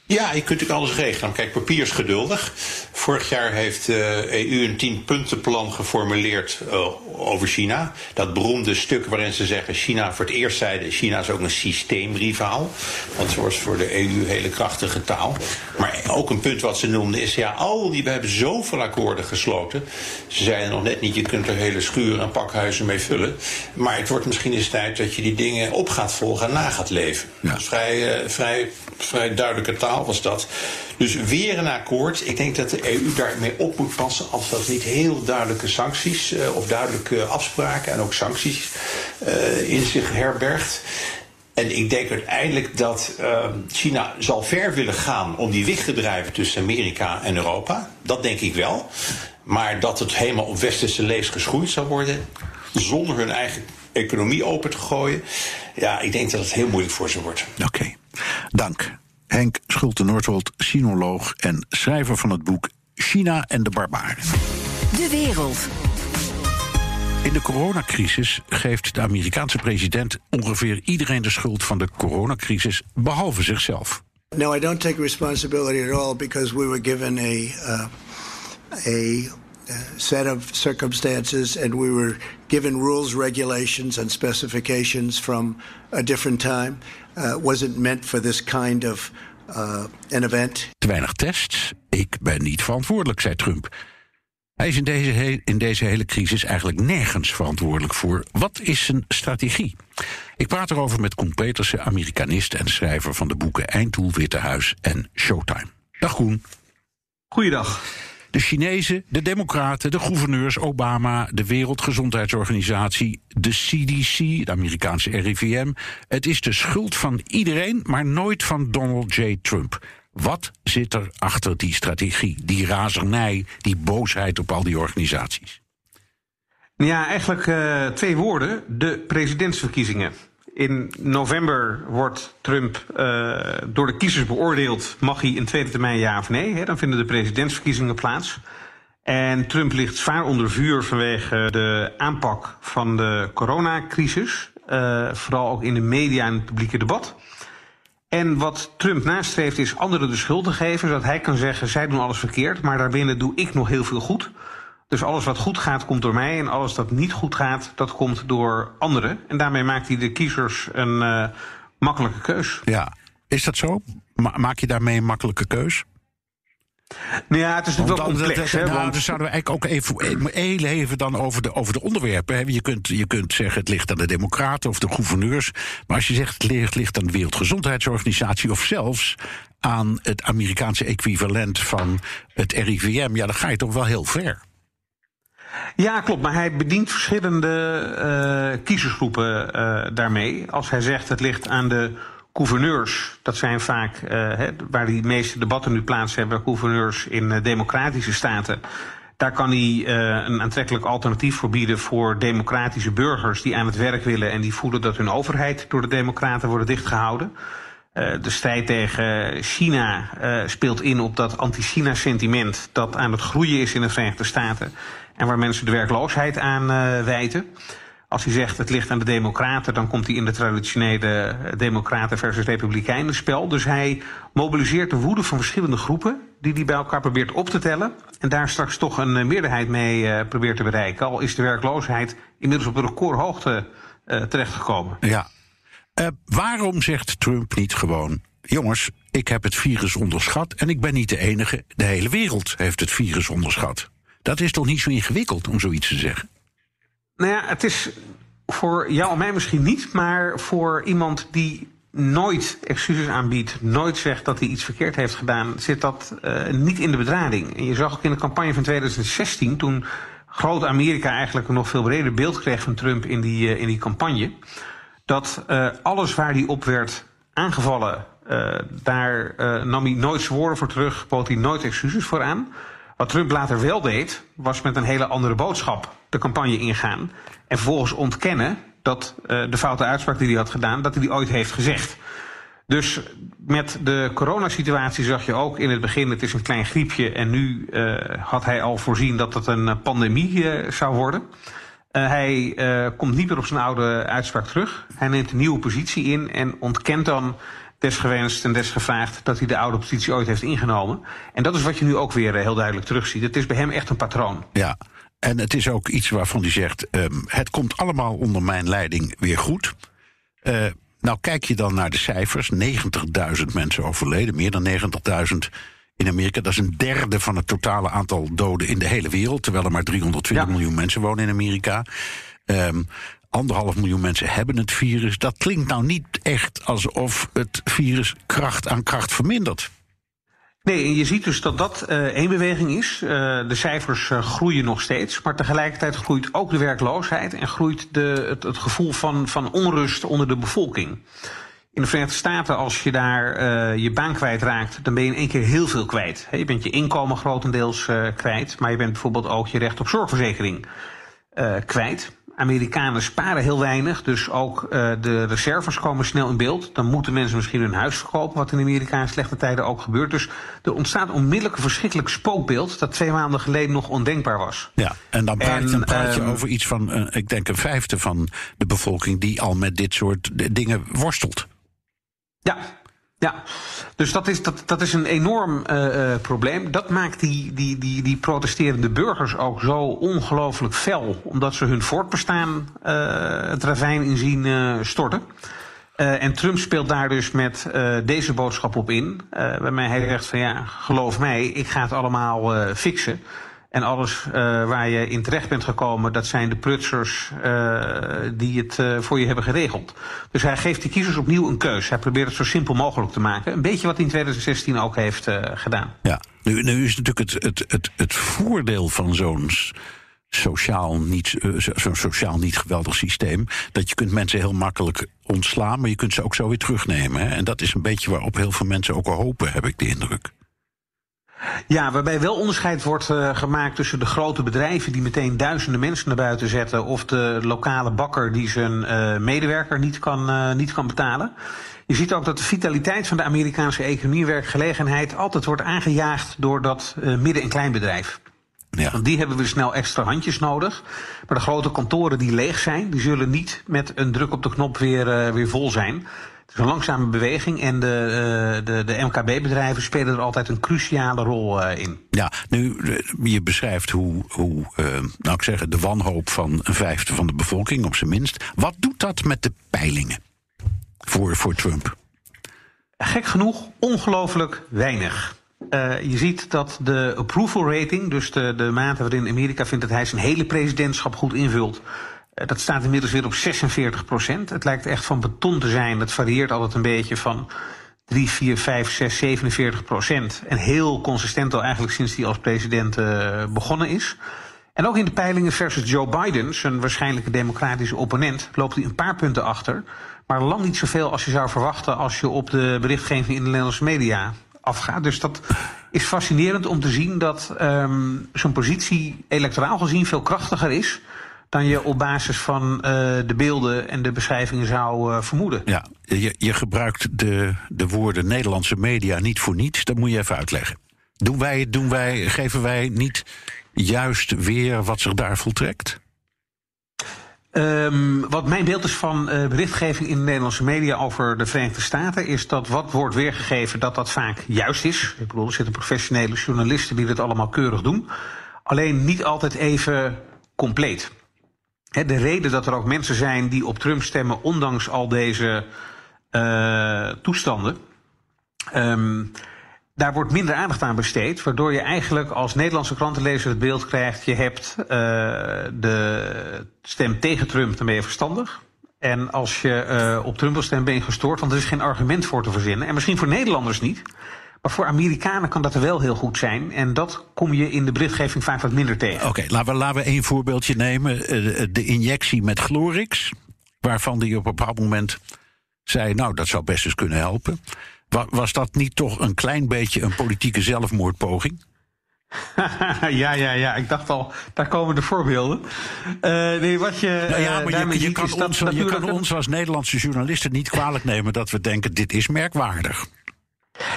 Ja, je kunt natuurlijk alles regelen. Kijk, papier is geduldig. Vorig jaar heeft de EU een tienpuntenplan geformuleerd eh, over China. Dat beroemde stuk waarin ze zeggen... China voor het eerst zeiden... China is ook een systeemrivaal. Dat was voor de EU hele krachtige taal. Maar ook een punt wat ze noemden is... ja, al die, we hebben zoveel akkoorden gesloten. Ze zeiden nog net niet... je kunt er hele schuren en pakhuizen mee vullen. Maar het wordt misschien eens tijd dat je die dingen op gaat volgen... en na gaat leven. Ja. Dat is vrij, eh, vrij, vrij duidelijke taal was dat. Dus weer een akkoord. Ik denk dat de EU daarmee op moet passen als dat niet heel duidelijke sancties eh, of duidelijke afspraken en ook sancties eh, in zich herbergt. En ik denk uiteindelijk dat eh, China zal ver willen gaan om die wicht te drijven tussen Amerika en Europa. Dat denk ik wel. Maar dat het helemaal op westerse lees geschoeid zal worden, zonder hun eigen economie open te gooien. Ja, ik denk dat het heel moeilijk voor ze wordt. Oké, dank. Henk Schulte-Noordholt, sinoloog en schrijver van het boek China en de Barbaren. De wereld. In de coronacrisis geeft de Amerikaanse president ongeveer iedereen de schuld van de coronacrisis, behalve zichzelf. No, I don't take responsibility at all because we were given a uh, a set of circumstances, and we were given rules, regulations, and specifications from a different time. Uh, wasn't meant for this kind of uh, an event. Te weinig tests. Ik ben niet verantwoordelijk, zei Trump. Hij is in deze, in deze hele crisis eigenlijk nergens verantwoordelijk voor. Wat is zijn strategie? Ik praat erover met Koen Petersen, Amerikanist en schrijver van de boeken Einddoel, Witte Huis en Showtime. Dag Koen. Goeiedag. De Chinezen, de Democraten, de gouverneurs, Obama, de Wereldgezondheidsorganisatie, de CDC, de Amerikaanse RIVM. Het is de schuld van iedereen, maar nooit van Donald J. Trump. Wat zit er achter die strategie, die razernij, die boosheid op al die organisaties? Ja, eigenlijk uh, twee woorden. De presidentsverkiezingen. In november wordt Trump uh, door de kiezers beoordeeld. Mag hij in tweede termijn ja of nee? Hè? Dan vinden de presidentsverkiezingen plaats. En Trump ligt zwaar onder vuur vanwege de aanpak van de coronacrisis. Uh, vooral ook in de media en het publieke debat. En wat Trump nastreeft is anderen de schuld te geven, zodat hij kan zeggen: zij doen alles verkeerd, maar daarbinnen doe ik nog heel veel goed. Dus alles wat goed gaat, komt door mij. En alles dat niet goed gaat, dat komt door anderen. En daarmee maakt hij de kiezers een uh, makkelijke keus. Ja, is dat zo? Ma maak je daarmee een makkelijke keus? Nou ja, het is natuurlijk wel complex. Dat, dat, nou, dan zouden we eigenlijk ook even, heel even dan over de, over de onderwerpen. Je kunt, je kunt zeggen het ligt aan de democraten of de gouverneurs. Maar als je zegt het ligt, ligt aan de Wereldgezondheidsorganisatie... of zelfs aan het Amerikaanse equivalent van het RIVM... ja, dan ga je toch wel heel ver. Ja, klopt. Maar hij bedient verschillende uh, kiezersgroepen uh, daarmee. Als hij zegt het ligt aan de gouverneurs, dat zijn vaak he, waar die meeste debatten nu plaats hebben, gouverneurs in democratische staten. Daar kan hij een aantrekkelijk alternatief voor bieden voor democratische burgers die aan het werk willen en die voelen dat hun overheid door de democraten wordt dichtgehouden. De strijd tegen China speelt in op dat anti-China sentiment dat aan het groeien is in de Verenigde Staten en waar mensen de werkloosheid aan wijten. Als hij zegt het ligt aan de democraten, dan komt hij in de traditionele democraten versus republikeinen spel. Dus hij mobiliseert de woede van verschillende groepen die hij bij elkaar probeert op te tellen. En daar straks toch een meerderheid mee probeert te bereiken. Al is de werkloosheid inmiddels op een recordhoogte terechtgekomen. Ja. Uh, waarom zegt Trump niet gewoon... jongens, ik heb het virus onderschat en ik ben niet de enige. De hele wereld heeft het virus onderschat. Dat is toch niet zo ingewikkeld om zoiets te zeggen? Nou ja, het is voor jou en mij misschien niet, maar voor iemand die nooit excuses aanbiedt, nooit zegt dat hij iets verkeerd heeft gedaan, zit dat uh, niet in de bedrading. Je zag ook in de campagne van 2016, toen groot Amerika eigenlijk een nog veel breder beeld kreeg van Trump in die, uh, in die campagne, dat uh, alles waar hij op werd aangevallen, daar nam hij nooit zijn woorden voor terug, bood hij nooit excuses voor aan. Wat Trump later wel deed, was met een hele andere boodschap de campagne ingaan. En vervolgens ontkennen dat de foute uitspraak die hij had gedaan, dat hij die ooit heeft gezegd. Dus met de coronasituatie zag je ook in het begin, het is een klein griepje. En nu had hij al voorzien dat het een pandemie zou worden. Hij komt niet meer op zijn oude uitspraak terug. Hij neemt een nieuwe positie in en ontkent dan desgewenst en desgevraagd dat hij de oude positie ooit heeft ingenomen. En dat is wat je nu ook weer heel duidelijk terugziet. Het is bij hem echt een patroon. Ja, en het is ook iets waarvan hij zegt: um, het komt allemaal onder mijn leiding weer goed. Nou, kijk je dan naar de cijfers: 90.000 mensen overleden, meer dan 90.000 in Amerika. Dat is een derde van het totale aantal doden in de hele wereld. Terwijl er maar 320 ja. miljoen mensen wonen in Amerika. Um, anderhalf miljoen mensen hebben het virus. Dat klinkt nou niet echt alsof het virus kracht aan kracht vermindert. Nee, en je ziet dus dat dat uh, één beweging is. Uh, de cijfers uh, groeien nog steeds, maar tegelijkertijd groeit ook de werkloosheid en groeit de, het, het gevoel van, van onrust onder de bevolking. In de Verenigde Staten, als je daar je baan kwijtraakt, dan ben je in één keer heel veel kwijt. Je bent je inkomen grotendeels kwijt, maar je bent bijvoorbeeld ook je recht op zorgverzekering kwijt. Amerikanen sparen heel weinig, dus ook de reserves komen snel in beeld. Dan moeten mensen misschien hun huis verkopen, wat in Amerika in slechte tijden ook gebeurt. Dus er ontstaat onmiddellijk een verschrikkelijk spookbeeld dat twee maanden geleden nog ondenkbaar was. Ja, en dan praat, en, dan praat je um, over iets van, ik denk een vijfde van de bevolking die al met dit soort dingen worstelt. Ja, Ja, dus dat is, dat, dat is een enorm uh, probleem. Dat maakt die, die, die, die protesterende burgers ook zo ongelooflijk fel. Omdat ze hun voortbestaan uh, het ravijn in zien storten. en Trump speelt daar dus met deze boodschap op in. waarmee hij zegt van ja, geloof mij, ik ga het allemaal fixen. En alles uh, waar je in terecht bent gekomen, dat zijn de prutsers uh, die het uh, voor je hebben geregeld. Dus hij geeft die kiezers opnieuw een keus. Hij probeert het zo simpel mogelijk te maken. Een beetje wat hij in 2016 ook heeft gedaan. Ja, nu, nu is natuurlijk het, het, het, het voordeel van zo'n sociaal niet, zo'n sociaal niet geweldig systeem. Dat je kunt mensen heel makkelijk ontslaan, maar je kunt ze ook zo weer terugnemen. En dat is een beetje waarop heel veel mensen ook al hopen, heb ik de indruk. Ja, waarbij wel onderscheid wordt uh, gemaakt tussen de grote bedrijven die meteen duizenden mensen naar buiten zetten, of de lokale bakker die zijn uh, medewerker niet kan, uh, niet kan betalen. Je ziet ook dat de vitaliteit van de Amerikaanse economie en werkgelegenheid altijd wordt aangejaagd door dat midden- en kleinbedrijf. Ja. Want die hebben we snel extra handjes nodig. Maar de grote kantoren die leeg zijn, die zullen niet met een druk op de knop weer, weer vol zijn. Het is een langzame beweging en de, eh, de, de MKB-bedrijven spelen er altijd een cruciale rol eh, in. Ja, nu, eh, je beschrijft hoe, hoe nou ik zeggen, de wanhoop van een vijfde van de bevolking, op zijn minst. Wat doet dat met de peilingen voor, voor Trump? Gek genoeg, ongelooflijk weinig. Uh, je ziet dat de approval rating, dus de, de mate waarin Amerika vindt dat hij zijn hele presidentschap goed invult, dat staat inmiddels weer op 46 procent. Het lijkt echt van beton te zijn. Dat varieert altijd een beetje van 3, 4, 5, 6, 47 procent. En heel consistent al eigenlijk sinds hij als president uh, begonnen is. En ook in de peilingen versus Joe Biden, zijn waarschijnlijke democratische opponent, loopt hij een paar punten achter. Maar lang niet zoveel als je zou verwachten als je op de berichtgeving in de Nederlandse media afgaat. Dus dat is fascinerend om te zien dat um, zo'n positie electoraal gezien veel krachtiger is dan je op basis van uh, de beelden en de beschrijvingen zou uh, vermoeden. Ja, je, je gebruikt de, de woorden Nederlandse media niet voor niets. Dat moet je even uitleggen. Doen wij, doen wij, geven wij niet juist weer wat zich daar voltrekt? Um, wat mijn beeld is van uh, berichtgeving in de Nederlandse media over de Verenigde Staten, is dat wat wordt weergegeven, dat dat vaak juist is. Ik bedoel, er zitten professionele journalisten die dit allemaal keurig doen. Alleen niet altijd even compleet de reden dat er ook mensen zijn die op Trump stemmen, ondanks al deze uh, toestanden. Um, daar wordt minder aandacht aan besteed, waardoor je eigenlijk als Nederlandse krantenlezer het beeld krijgt: je hebt uh, de stem tegen Trump, dan ben je verstandig. En als je uh, op Trump wil stemmen, ben je gestoord, want er is geen argument voor te verzinnen. En misschien voor Nederlanders niet. Maar voor Amerikanen kan dat er wel heel goed zijn. En dat kom je in de berichtgeving vaak wat minder tegen. Oké, laten, we, laten we één voorbeeldje nemen. Eh, de injectie met Glorix. Waarvan die op een bepaald moment zei... nou, dat zou best eens kunnen helpen. Was dat niet toch een klein beetje een politieke zelfmoordpoging? *laughs* ja, ja, ja. Ik dacht al, daar komen de voorbeelden. Uh, nee, wat je, nou ja, maar je, je, kan, ons, je kan ons als Nederlandse journalisten niet kwalijk nemen dat we denken: dit is merkwaardig.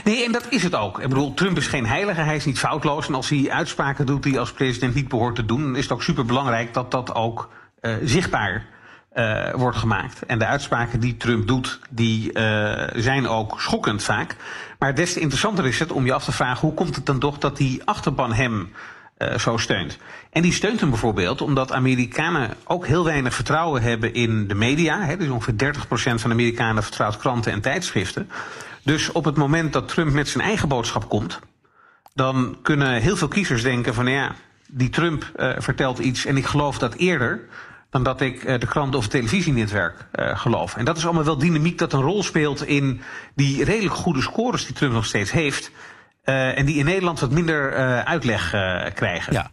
Nee, en dat is het ook. Ik bedoel, Trump is geen heilige, hij is niet foutloos. En als hij uitspraken doet die als president niet behoort te doen, is het ook superbelangrijk dat dat ook uh, zichtbaar uh, wordt gemaakt. En de uitspraken die Trump doet, die uh, zijn ook schokkend vaak. Maar des te interessanter is het om je af te vragen: hoe komt het dan toch dat die achterban hem zo steunt. En die steunt hem bijvoorbeeld omdat Amerikanen ook heel weinig vertrouwen hebben in de media. Hè, dus ongeveer 30% van de Amerikanen vertrouwt kranten en tijdschriften. Dus op het moment dat Trump met zijn eigen boodschap komt, dan kunnen heel veel kiezers denken van ja, die Trump uh, vertelt iets en ik geloof dat eerder dan dat ik uh, de krant of het televisienetwerk uh, geloof. En dat is allemaal wel dynamiek dat een rol speelt in die redelijk goede scores die Trump nog steeds heeft. En die in Nederland wat minder uitleg krijgen. Ja.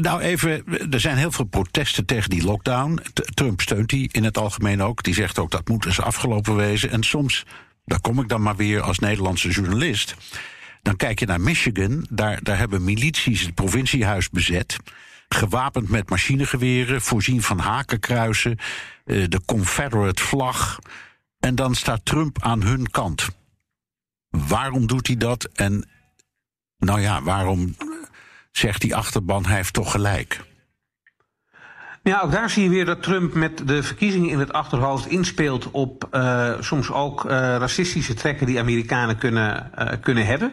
Nou, even, er zijn heel veel protesten tegen die lockdown. Trump steunt die in het algemeen ook. Die zegt ook dat moet eens afgelopen wezen. En soms daar kom ik dan maar weer als Nederlandse journalist. Dan kijk je naar Michigan, daar, daar hebben milities het provinciehuis bezet. Gewapend met machinegeweren, voorzien van hakenkruisen, eh, de Confederate vlag. En dan staat Trump aan hun kant. Waarom doet hij dat? En nou ja, waarom zegt die achterban hij heeft toch gelijk? Ja, ook daar zie je weer dat Trump met de verkiezingen in het achterhoofd inspeelt op uh, soms ook uh, racistische trekken die Amerikanen kunnen, uh, kunnen hebben.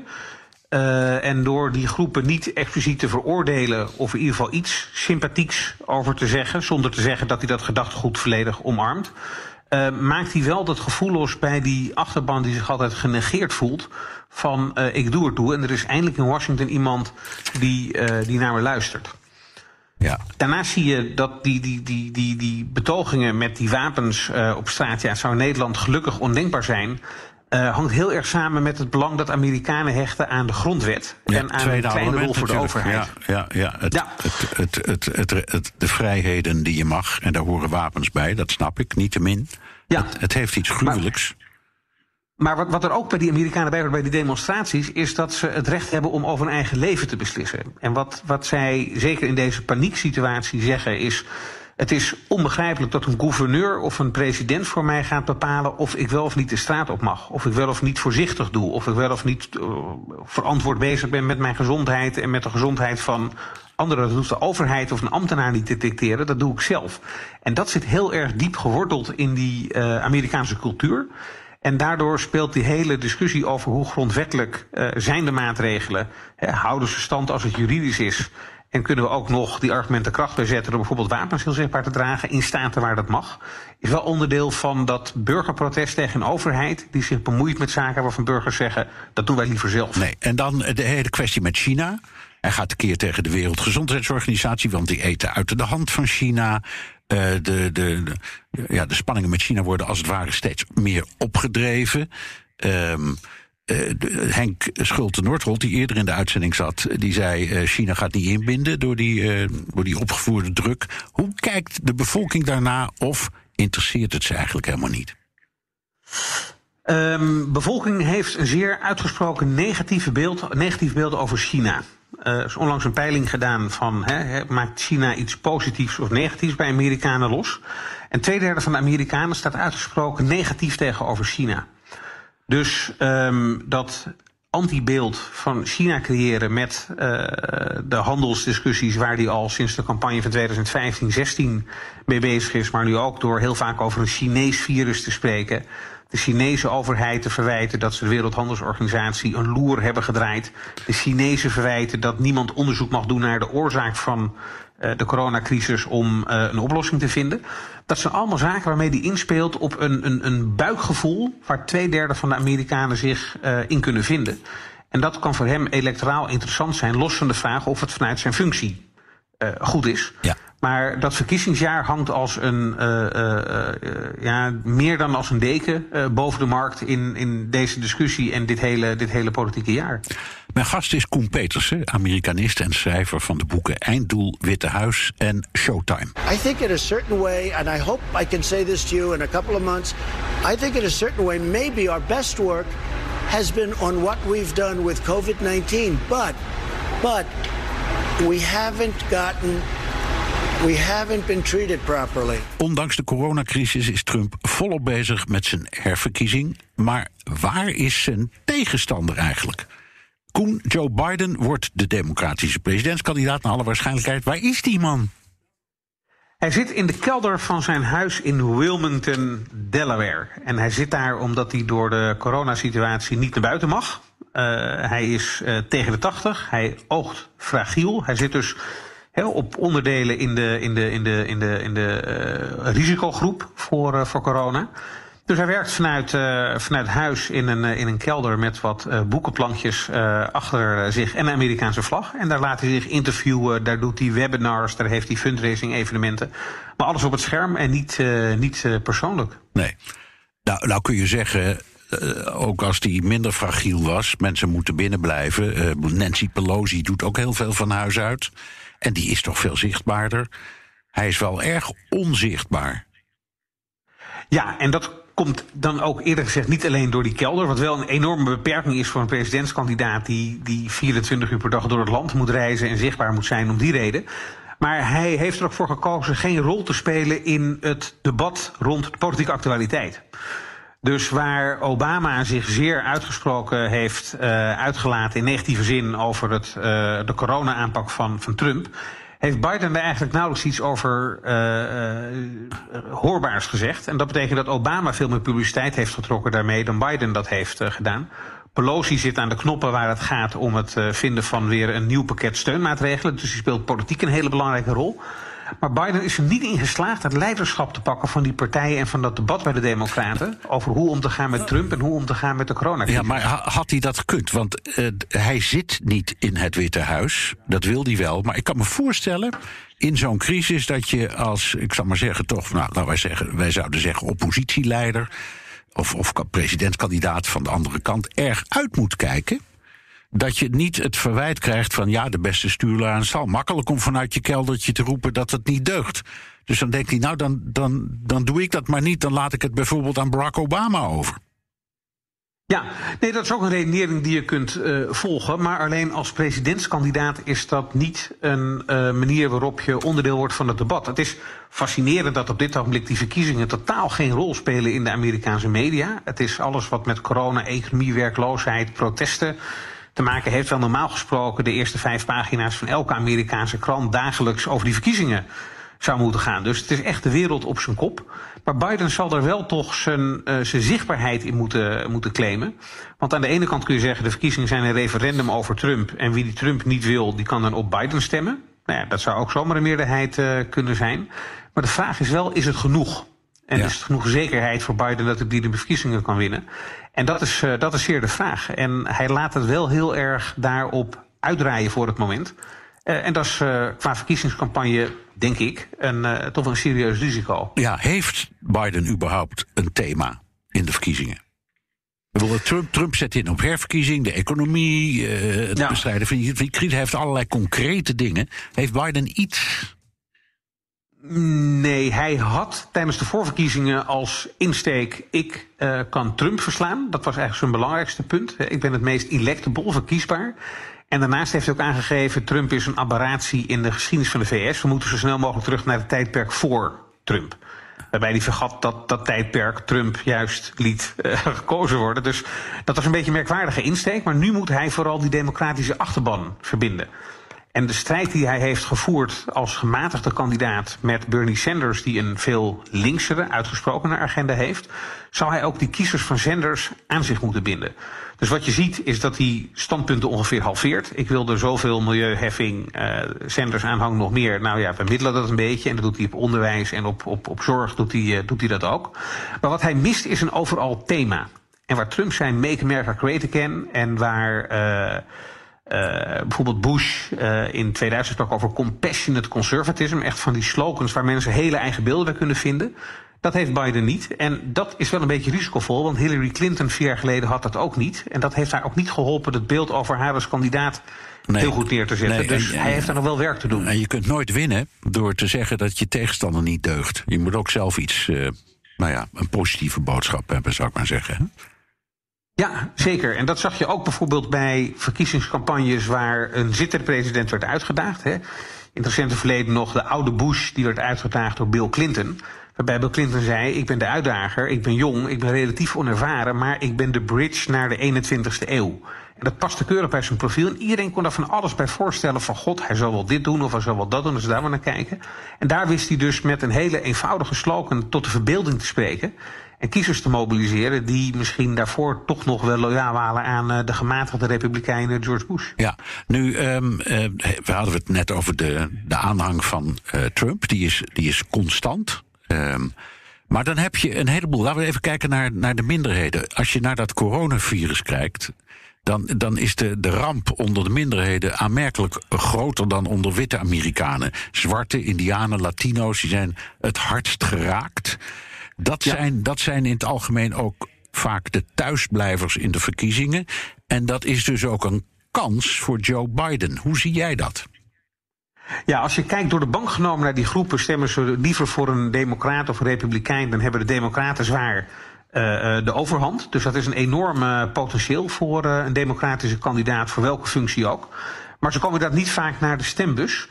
en door die groepen niet expliciet te veroordelen of in ieder geval iets sympathieks over te zeggen, zonder te zeggen dat hij dat gedachtegoed volledig omarmt, maakt hij wel dat gevoel los bij die achterban die zich altijd genegeerd voelt van ik doe het toe en er is eindelijk in Washington iemand die, die naar me luistert. Ja. Daarnaast zie je dat die, die, die, die, die betogingen met die wapens uh, op straat, ja, zou in Nederland gelukkig ondenkbaar zijn. Uh, hangt heel erg samen met het belang dat Amerikanen hechten aan de grondwet. Ja, en aan een kleine rol voor de overheid. Ja, ja, ja, het, ja. Het, het, het, het, de vrijheden die je mag, en daar horen wapens bij, dat snap ik, niet te min. Ja. Het, heeft iets gruwelijks. Maar, wat, wat er ook bij die Amerikanen bij bij die demonstraties, is dat ze het recht hebben om over hun eigen leven te beslissen. En wat, wat zij zeker in deze panieksituatie zeggen is. Het is onbegrijpelijk dat een gouverneur of een president voor mij gaat bepalen of ik wel of niet de straat op mag. Of ik wel of niet voorzichtig doe. Of ik wel of niet uh, verantwoord bezig ben met mijn gezondheid en met de gezondheid van anderen. Dat hoeft de overheid of een ambtenaar niet te dicteren. Dat doe ik zelf. En dat zit heel erg diep geworteld in die uh, Amerikaanse cultuur. En daardoor speelt die hele discussie over hoe grondwettelijk uh, zijn de maatregelen. Hè, houden ze stand als het juridisch is? En kunnen we ook nog die argumenten kracht bijzetten door bijvoorbeeld wapens heel zichtbaar te dragen in staten waar dat mag? Is wel onderdeel van dat burgerprotest tegen een overheid die zich bemoeit met zaken waarvan burgers zeggen dat doen wij liever zelf. Nee, en dan de hele kwestie met China. Hij gaat een keer tegen de Wereldgezondheidsorganisatie, want die eten uit de hand van China. Uh, de, de, de, ja, de spanningen met China worden als het ware steeds meer opgedreven. Um, uh, Henk Schulte-Noordholt, die eerder in de uitzending zat, die zei: uh, China gaat niet inbinden door die, door die opgevoerde druk. Hoe kijkt de bevolking daarna of interesseert het ze eigenlijk helemaal niet? Um, bevolking heeft een zeer uitgesproken negatieve beeld, negatief beeld over China. Er is onlangs een peiling gedaan van maakt China iets positiefs of negatiefs bij Amerikanen los. En twee derde van de Amerikanen staat uitgesproken negatief tegenover China. Dus um, dat antibeeld van China creëren met uh, de handelsdiscussies waar die al sinds de campagne van 2015-16 mee bezig is, maar nu ook door heel vaak over een Chinees virus te spreken de Chinese overheid te verwijten dat ze de Wereldhandelsorganisatie een loer hebben gedraaid. De Chinezen verwijten dat niemand onderzoek mag doen naar de oorzaak van uh, de coronacrisis om uh, een oplossing te vinden. Dat zijn allemaal zaken waarmee die inspeelt op een, een, een buikgevoel waar twee derde van de Amerikanen zich uh, in kunnen vinden. En dat kan voor hem electoraal interessant zijn, los van de vraag of het vanuit zijn functie goed is. Ja. Maar dat verkiezingsjaar hangt als een, uh, uh, ja, meer dan als een deken boven de markt in, in deze discussie en dit hele, dit hele politieke jaar. Mijn gast is Koen Petersen, Amerikanist en schrijver van de boeken Einddoel, Witte Huis en Showtime. I think in a certain way, and I hope I can say this to you in a couple of months, I think in a certain way maybe our best work has been on what we've done with COVID-19, but, but we haven't gotten We haven't been treated properly. Ondanks de coronacrisis is Trump volop bezig met zijn herverkiezing. Maar waar is zijn tegenstander eigenlijk? Koen, Joe Biden wordt de democratische presidentskandidaat naar alle waarschijnlijkheid. Waar is die man? Hij zit in de kelder van zijn huis in Wilmington, Delaware. En hij zit daar omdat hij door de coronasituatie niet naar buiten mag. Uh, hij is uh, tegen de 80. Hij oogt fragiel. Hij zit dus op onderdelen in de, in de, in de, in de, in de uh, risicogroep voor, voor corona. Dus hij werkt vanuit, uh, vanuit huis in een, in een kelder met wat boekenplankjes achter zich en een Amerikaanse vlag. En daar laat hij zich interviewen, daar doet hij webinars, daar heeft hij fundraising evenementen. Maar alles op het scherm en niet, niet persoonlijk. Nee. Nou, nou kun je zeggen, ook als die minder fragiel was, mensen moeten binnen blijven. Nancy Pelosi doet ook heel veel van huis uit. En die is toch veel zichtbaarder. Hij is wel erg onzichtbaar. Ja, en dat komt dan ook eerder gezegd niet alleen door die kelder, wat wel een enorme beperking is voor een presidentskandidaat die, die 24 uur per dag door het land moet reizen en zichtbaar moet zijn om die reden. Maar hij heeft er ook voor gekozen geen rol te spelen in het debat rond de politieke actualiteit. Dus waar Obama zich zeer uitgesproken heeft uh, uitgelaten in negatieve zin over het, uh, de corona-aanpak van, van Trump, heeft Biden er eigenlijk nauwelijks iets over uh, hoorbaars gezegd. En dat betekent dat Obama veel meer publiciteit heeft getrokken daarmee dan Biden dat heeft uh, gedaan. Pelosi zit aan de knoppen waar het gaat om het vinden van weer een nieuw pakket steunmaatregelen. Dus die speelt politiek een hele belangrijke rol. Maar Biden is er niet in geslaagd het leiderschap te pakken van die partijen en van dat debat bij de Democraten. over hoe om te gaan met Trump en hoe om te gaan met de coronacrisis. Ja, maar had hij dat gekund? Want uh, hij zit niet in het Witte Huis. Dat wil hij wel. Maar ik kan me voorstellen in zo'n crisis dat je als, ik zal maar zeggen, toch, nou, laten wij zeggen, wij zouden zeggen oppositieleider. Of, of presidentskandidaat van de andere kant erg uit moet kijken dat je niet het verwijt krijgt van ja, de beste stuurlui aan zal. Makkelijk om vanuit je keldertje te roepen dat het niet deugt. Dus dan denkt hij, nou, dan, dan, dan doe ik dat maar niet. Dan laat ik het bijvoorbeeld aan Barack Obama over. Ja, nee, dat is ook een redenering die je kunt uh, volgen. Maar alleen als presidentskandidaat is dat niet een uh, manier waarop je onderdeel wordt van het debat. Het is fascinerend dat op dit ogenblik die verkiezingen totaal geen rol spelen in de Amerikaanse media. Het is alles wat met corona, economie, werkloosheid, protesten te maken heeft. Wel normaal gesproken de eerste vijf pagina's van elke Amerikaanse krant dagelijks over die verkiezingen zou moeten gaan. Dus het is echt de wereld op zijn kop. Maar Biden zal er wel toch zijn, uh, zijn zichtbaarheid in moeten, moeten claimen. Want aan de ene kant kun je zeggen, de verkiezingen zijn een referendum over Trump. En wie die Trump niet wil, die kan dan op Biden stemmen. Nou ja, dat zou ook zomaar een meerderheid uh, kunnen zijn. Maar de vraag is wel, is het genoeg? En ja. is het genoeg zekerheid voor Biden dat hij die de verkiezingen kan winnen? En dat is, uh, dat is zeer de vraag. En hij laat het wel heel erg daarop uitdraaien voor het moment. Uh, en dat is uh, qua verkiezingscampagne, denk ik, een, toch een serieus risico. Ja, heeft Biden überhaupt een thema in de verkiezingen? Trump, Trump zet in op herverkiezing, de economie, het ja. bestrijden van crisis. Hij heeft allerlei concrete dingen. Heeft Biden iets Nee, hij had tijdens de voorverkiezingen als insteek: ik uh, kan Trump verslaan. Dat was eigenlijk zijn belangrijkste punt. Ik ben het meest electable, verkiesbaar. En daarnaast heeft hij ook aangegeven: Trump is een aberratie in de geschiedenis van de VS. We moeten zo snel mogelijk terug naar het tijdperk voor Trump. Waarbij hij vergat dat dat tijdperk Trump juist liet uh, *laughs* gekozen worden. Dus dat was een beetje een merkwaardige insteek. Maar nu moet hij vooral die democratische achterban verbinden. En de strijd die hij heeft gevoerd als gematigde kandidaat met Bernie Sanders, die een veel linksere, uitgesprokene agenda heeft, zou hij ook die kiezers van Sanders aan zich moeten binden. Dus wat je ziet is dat hij standpunten ongeveer halveert. Ik wilde zoveel milieuheffing, uh, Sanders aanhang nog meer. Nou ja, we middelen dat een beetje en dat doet hij op onderwijs en op, op, op zorg doet hij, uh, doet hij dat ook. Maar wat hij mist is een overal thema. En waar Trump zijn Make America Great Again en waar... Uh, bijvoorbeeld Bush uh, in 2000 sprak over compassionate conservatism. Echt van die slogans waar mensen hele eigen beelden bij kunnen vinden. Dat heeft Biden niet. En dat is wel een beetje risicovol, want Hillary Clinton vier jaar geleden had dat ook niet. En dat heeft haar ook niet geholpen het beeld over haar als kandidaat nee, heel goed neer te zetten. Nee, dus en, hij heeft er nog wel werk te doen. En je kunt nooit winnen door te zeggen dat je tegenstander niet deugt. Je moet ook zelf iets, uh, nou ja, een positieve boodschap hebben, zou ik maar zeggen. Ja, zeker. En dat zag je ook bijvoorbeeld bij verkiezingscampagnes waar een zittende president werd uitgedaagd. Hè. In recente verleden nog de oude Bush, die werd uitgedaagd door Bill Clinton. Waarbij Bill Clinton zei: Ik ben de uitdager, ik ben jong, ik ben relatief onervaren, maar ik ben de bridge naar de 21ste eeuw. En dat paste keurig bij zijn profiel. En iedereen kon daar van alles bij voorstellen: van God, hij zal wel dit doen of hij zal wel dat doen, dus daar maar naar kijken. En daar wist hij dus met een hele eenvoudige slogan tot de verbeelding te spreken en kiezers te mobiliseren die misschien daarvoor toch nog wel loyaal waren aan uh, de gematigde republikeinen George Bush. Ja, nu um, we hadden het net over de, de aanhang van uh, Trump, die is, die is constant. Um, maar dan heb je een heleboel. Laten we even kijken naar, naar de minderheden. Als je naar dat coronavirus kijkt. Dan, dan is de, de ramp onder de minderheden aanmerkelijk groter dan onder witte Amerikanen. Zwarte, Indianen, Latino's, die zijn het hardst geraakt. Dat, ja. zijn, dat zijn in het algemeen ook vaak de thuisblijvers in de verkiezingen. En dat is dus ook een kans voor Joe Biden. Hoe zie jij dat? Ja, als je kijkt door de bank genomen naar die groepen, stemmen ze liever voor een democraat of een republikein, dan hebben de democraten zwaar uh, de overhand. Dus dat is een enorm uh, potentieel voor uh, een democratische kandidaat, voor welke functie ook. Maar ze komen dat niet vaak naar de stembus.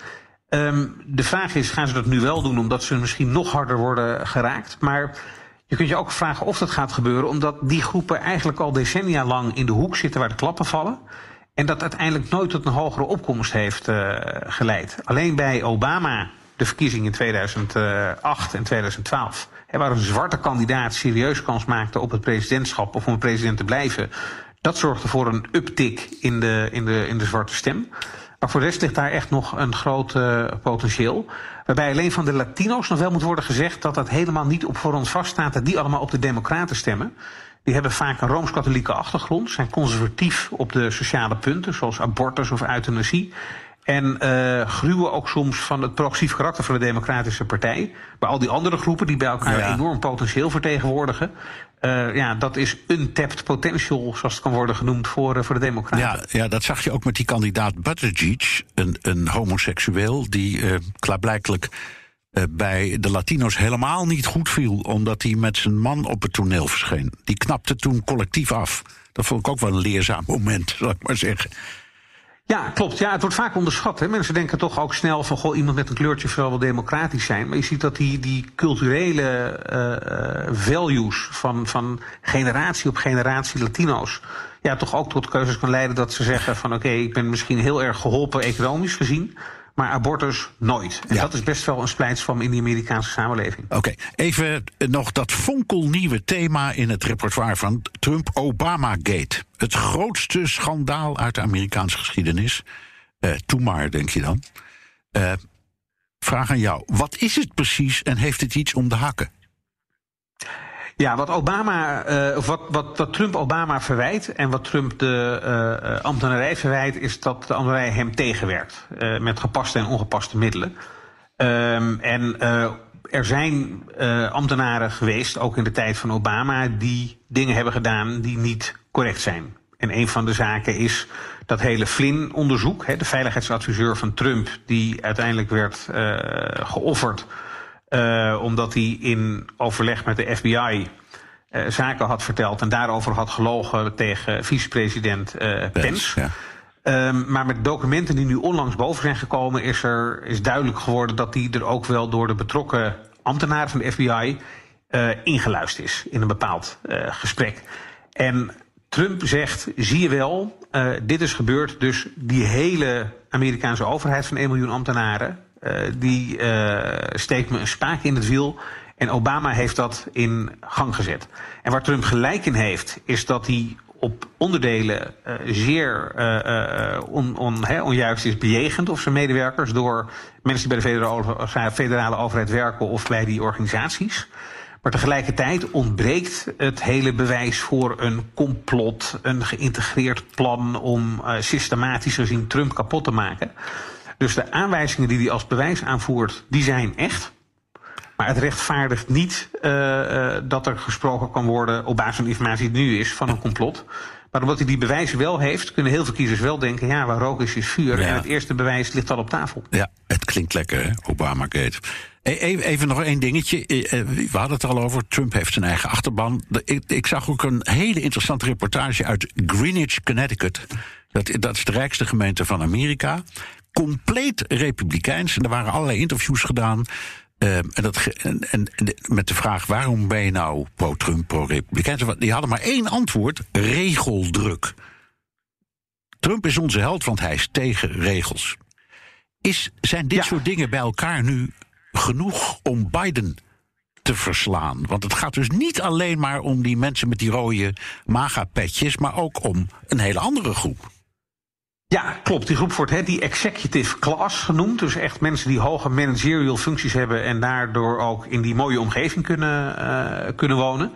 Um, de vraag is, gaan ze dat nu wel doen omdat ze misschien nog harder worden geraakt? Maar je kunt je ook vragen of dat gaat gebeuren, omdat die groepen eigenlijk al decennia lang in de hoek zitten waar de klappen vallen. En dat uiteindelijk nooit tot een hogere opkomst heeft uh, geleid. Alleen bij Obama, de verkiezingen in 2008 en 2012, hè, waar een zwarte kandidaat serieus kans maakte op het presidentschap of om president te blijven, dat zorgde voor een uptick in de, in de, in de zwarte stem. Maar voor de rest ligt daar echt nog een groot uh, potentieel. Waarbij alleen van de Latino's nog wel moet worden gezegd dat dat helemaal niet op voorhand vaststaat dat die allemaal op de Democraten stemmen. Die hebben vaak een rooms-katholieke achtergrond, zijn conservatief op de sociale punten, zoals abortus of euthanasie. En uh, gruwen ook soms van het progressief karakter van de Democratische Partij. Maar al die andere groepen die bij elkaar ja. enorm potentieel vertegenwoordigen. Uh, ja, dat is untapped potential, zoals het kan worden genoemd, voor, uh, voor de Democraten. Ja, ja, dat zag je ook met die kandidaat Buttigieg, een, een homoseksueel die uh, klaarblijkelijk bij de Latino's helemaal niet goed viel, omdat hij met zijn man op het toneel verscheen. Die knapte toen collectief af. Dat vond ik ook wel een leerzaam moment, zal ik maar zeggen. Ja, klopt. Ja, het wordt vaak onderschat. Hè. Mensen denken toch ook snel van goh, iemand met een kleurtje zal wel democratisch zijn. Maar je ziet dat die, die culturele uh, values van, van generatie op generatie Latino's. Ja, toch ook tot keuzes kan leiden dat ze zeggen van oké, ik ben misschien heel erg geholpen economisch gezien. Maar abortus nooit. En ja. dat is best wel een splijtswam in die Amerikaanse samenleving. Oké, okay. even nog dat fonkelnieuwe thema in het repertoire van Trump: Obamagate. Het grootste schandaal uit de Amerikaanse geschiedenis. Uh, toe maar, denk je dan. Uh, vraag aan jou: wat is het precies en heeft het iets om de hakken? Ja, wat Obama, uh, wat, wat, wat Trump Obama verwijt en wat Trump de uh, ambtenarij verwijt, is dat de ambtenarij hem tegenwerkt. Met gepaste en ongepaste middelen. Um, en er zijn ambtenaren geweest, ook in de tijd van Obama, die dingen hebben gedaan die niet correct zijn. En een van de zaken is dat hele Flynn-onderzoek, de veiligheidsadviseur van Trump, die uiteindelijk werd geofferd uh, omdat hij in overleg met de FBI uh, zaken had verteld en daarover had gelogen tegen vicepresident uh, Pence. Ja. Um, maar met documenten die nu onlangs boven zijn gekomen, is er is duidelijk geworden dat die er ook wel door de betrokken ambtenaren van de FBI ingeluisterd is in een bepaald gesprek. En Trump zegt: zie je wel, dit is gebeurd, dus die hele Amerikaanse overheid van 1 miljoen ambtenaren die uh, steekt me een spaak in het wiel. En Obama heeft dat in gang gezet. En waar Trump gelijk in heeft, is dat hij op onderdelen uh, zeer onjuist is bejegend of zijn medewerkers door mensen die bij de federale, federale overheid werken of bij die organisaties. Maar tegelijkertijd ontbreekt het hele bewijs voor een complot, een geïntegreerd plan om systematisch gezien Trump kapot te maken. Dus de aanwijzingen die hij als bewijs aanvoert, die zijn echt. Maar het rechtvaardigt niet uh, uh, dat er gesproken kan worden op basis van informatie die nu is van een complot. Maar omdat hij die bewijzen wel heeft, kunnen heel veel kiezers wel denken: ja, waar rook is, is vuur. Ja. En het eerste bewijs ligt al op tafel. Ja, het klinkt lekker, hè? Obamagate. Even nog één dingetje. We hadden het al over. Trump heeft zijn eigen achterban. Ik, ik zag ook een hele interessante reportage uit Greenwich, Connecticut. Dat, dat is de rijkste gemeente van Amerika compleet republikeins. En er waren allerlei interviews gedaan. Uh, en, dat, en, en, met de vraag waarom ben je nou pro-Trump, pro-republikeins? Die hadden maar één antwoord: regeldruk. Trump is onze held, want hij is tegen regels. Is, zijn dit ja. soort dingen bij elkaar nu genoeg om Biden te verslaan? Want het gaat dus niet alleen maar om die mensen met die rode maga-petjes, maar ook om een hele andere groep. Ja, klopt. Die groep wordt hè, die executive class genoemd. Dus echt mensen die hoge managerial functies hebben en daardoor ook in die mooie omgeving kunnen, uh, kunnen wonen.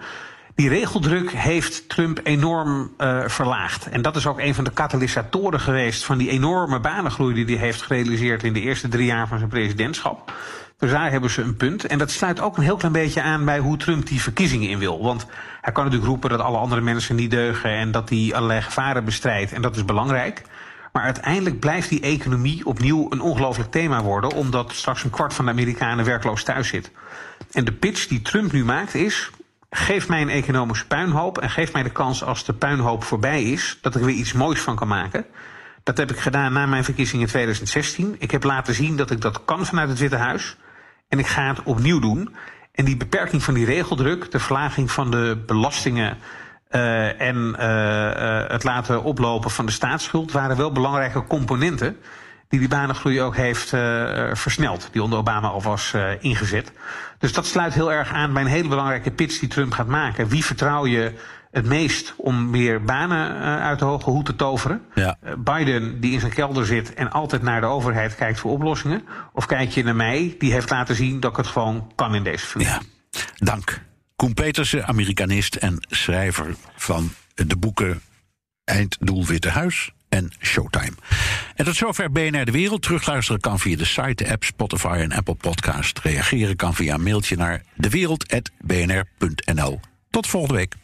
Die regeldruk heeft Trump enorm uh, verlaagd. En dat is ook een van de katalysatoren geweest van die enorme banengroei die hij heeft gerealiseerd in de eerste drie jaar van zijn presidentschap. Dus daar hebben ze een punt. En dat sluit ook een heel klein beetje aan bij hoe Trump die verkiezingen in wil. Want hij kan natuurlijk roepen dat alle andere mensen niet deugen en dat hij allerlei gevaren bestrijdt. En dat is belangrijk. Maar uiteindelijk blijft die economie opnieuw een ongelooflijk thema worden, omdat straks een kwart van de Amerikanen werkloos thuis zit. En de pitch die Trump nu maakt is: geef mij een economische puinhoop en geef mij de kans als de puinhoop voorbij is, dat ik er weer iets moois van kan maken. Dat heb ik gedaan na mijn verkiezing in 2016. Ik heb laten zien dat ik dat kan vanuit het Witte Huis. En ik ga het opnieuw doen. En die beperking van die regeldruk, de verlaging van de belastingen uh, en uh, het laten oplopen van de staatsschuld waren wel belangrijke componenten die die banengroei ook heeft versneld, die onder Obama al was ingezet. Dus dat sluit heel erg aan bij een hele belangrijke pitch die Trump gaat maken. Wie vertrouw je het meest om weer banen uit de hoge hoed te toveren? Ja. Biden, die in zijn kelder zit en altijd naar de overheid kijkt voor oplossingen? Of kijk je naar mij, die heeft laten zien dat ik het gewoon kan in deze functie? Ja. Dank. Koen Petersen, Amerikanist en schrijver van de boeken Einddoel Witte Huis en Showtime. En tot zover BNR De Wereld. Terugluisteren kan via de site, de app, Spotify en Apple Podcast. Reageren kan via een mailtje naar dewereld.bnr.nl. Tot volgende week.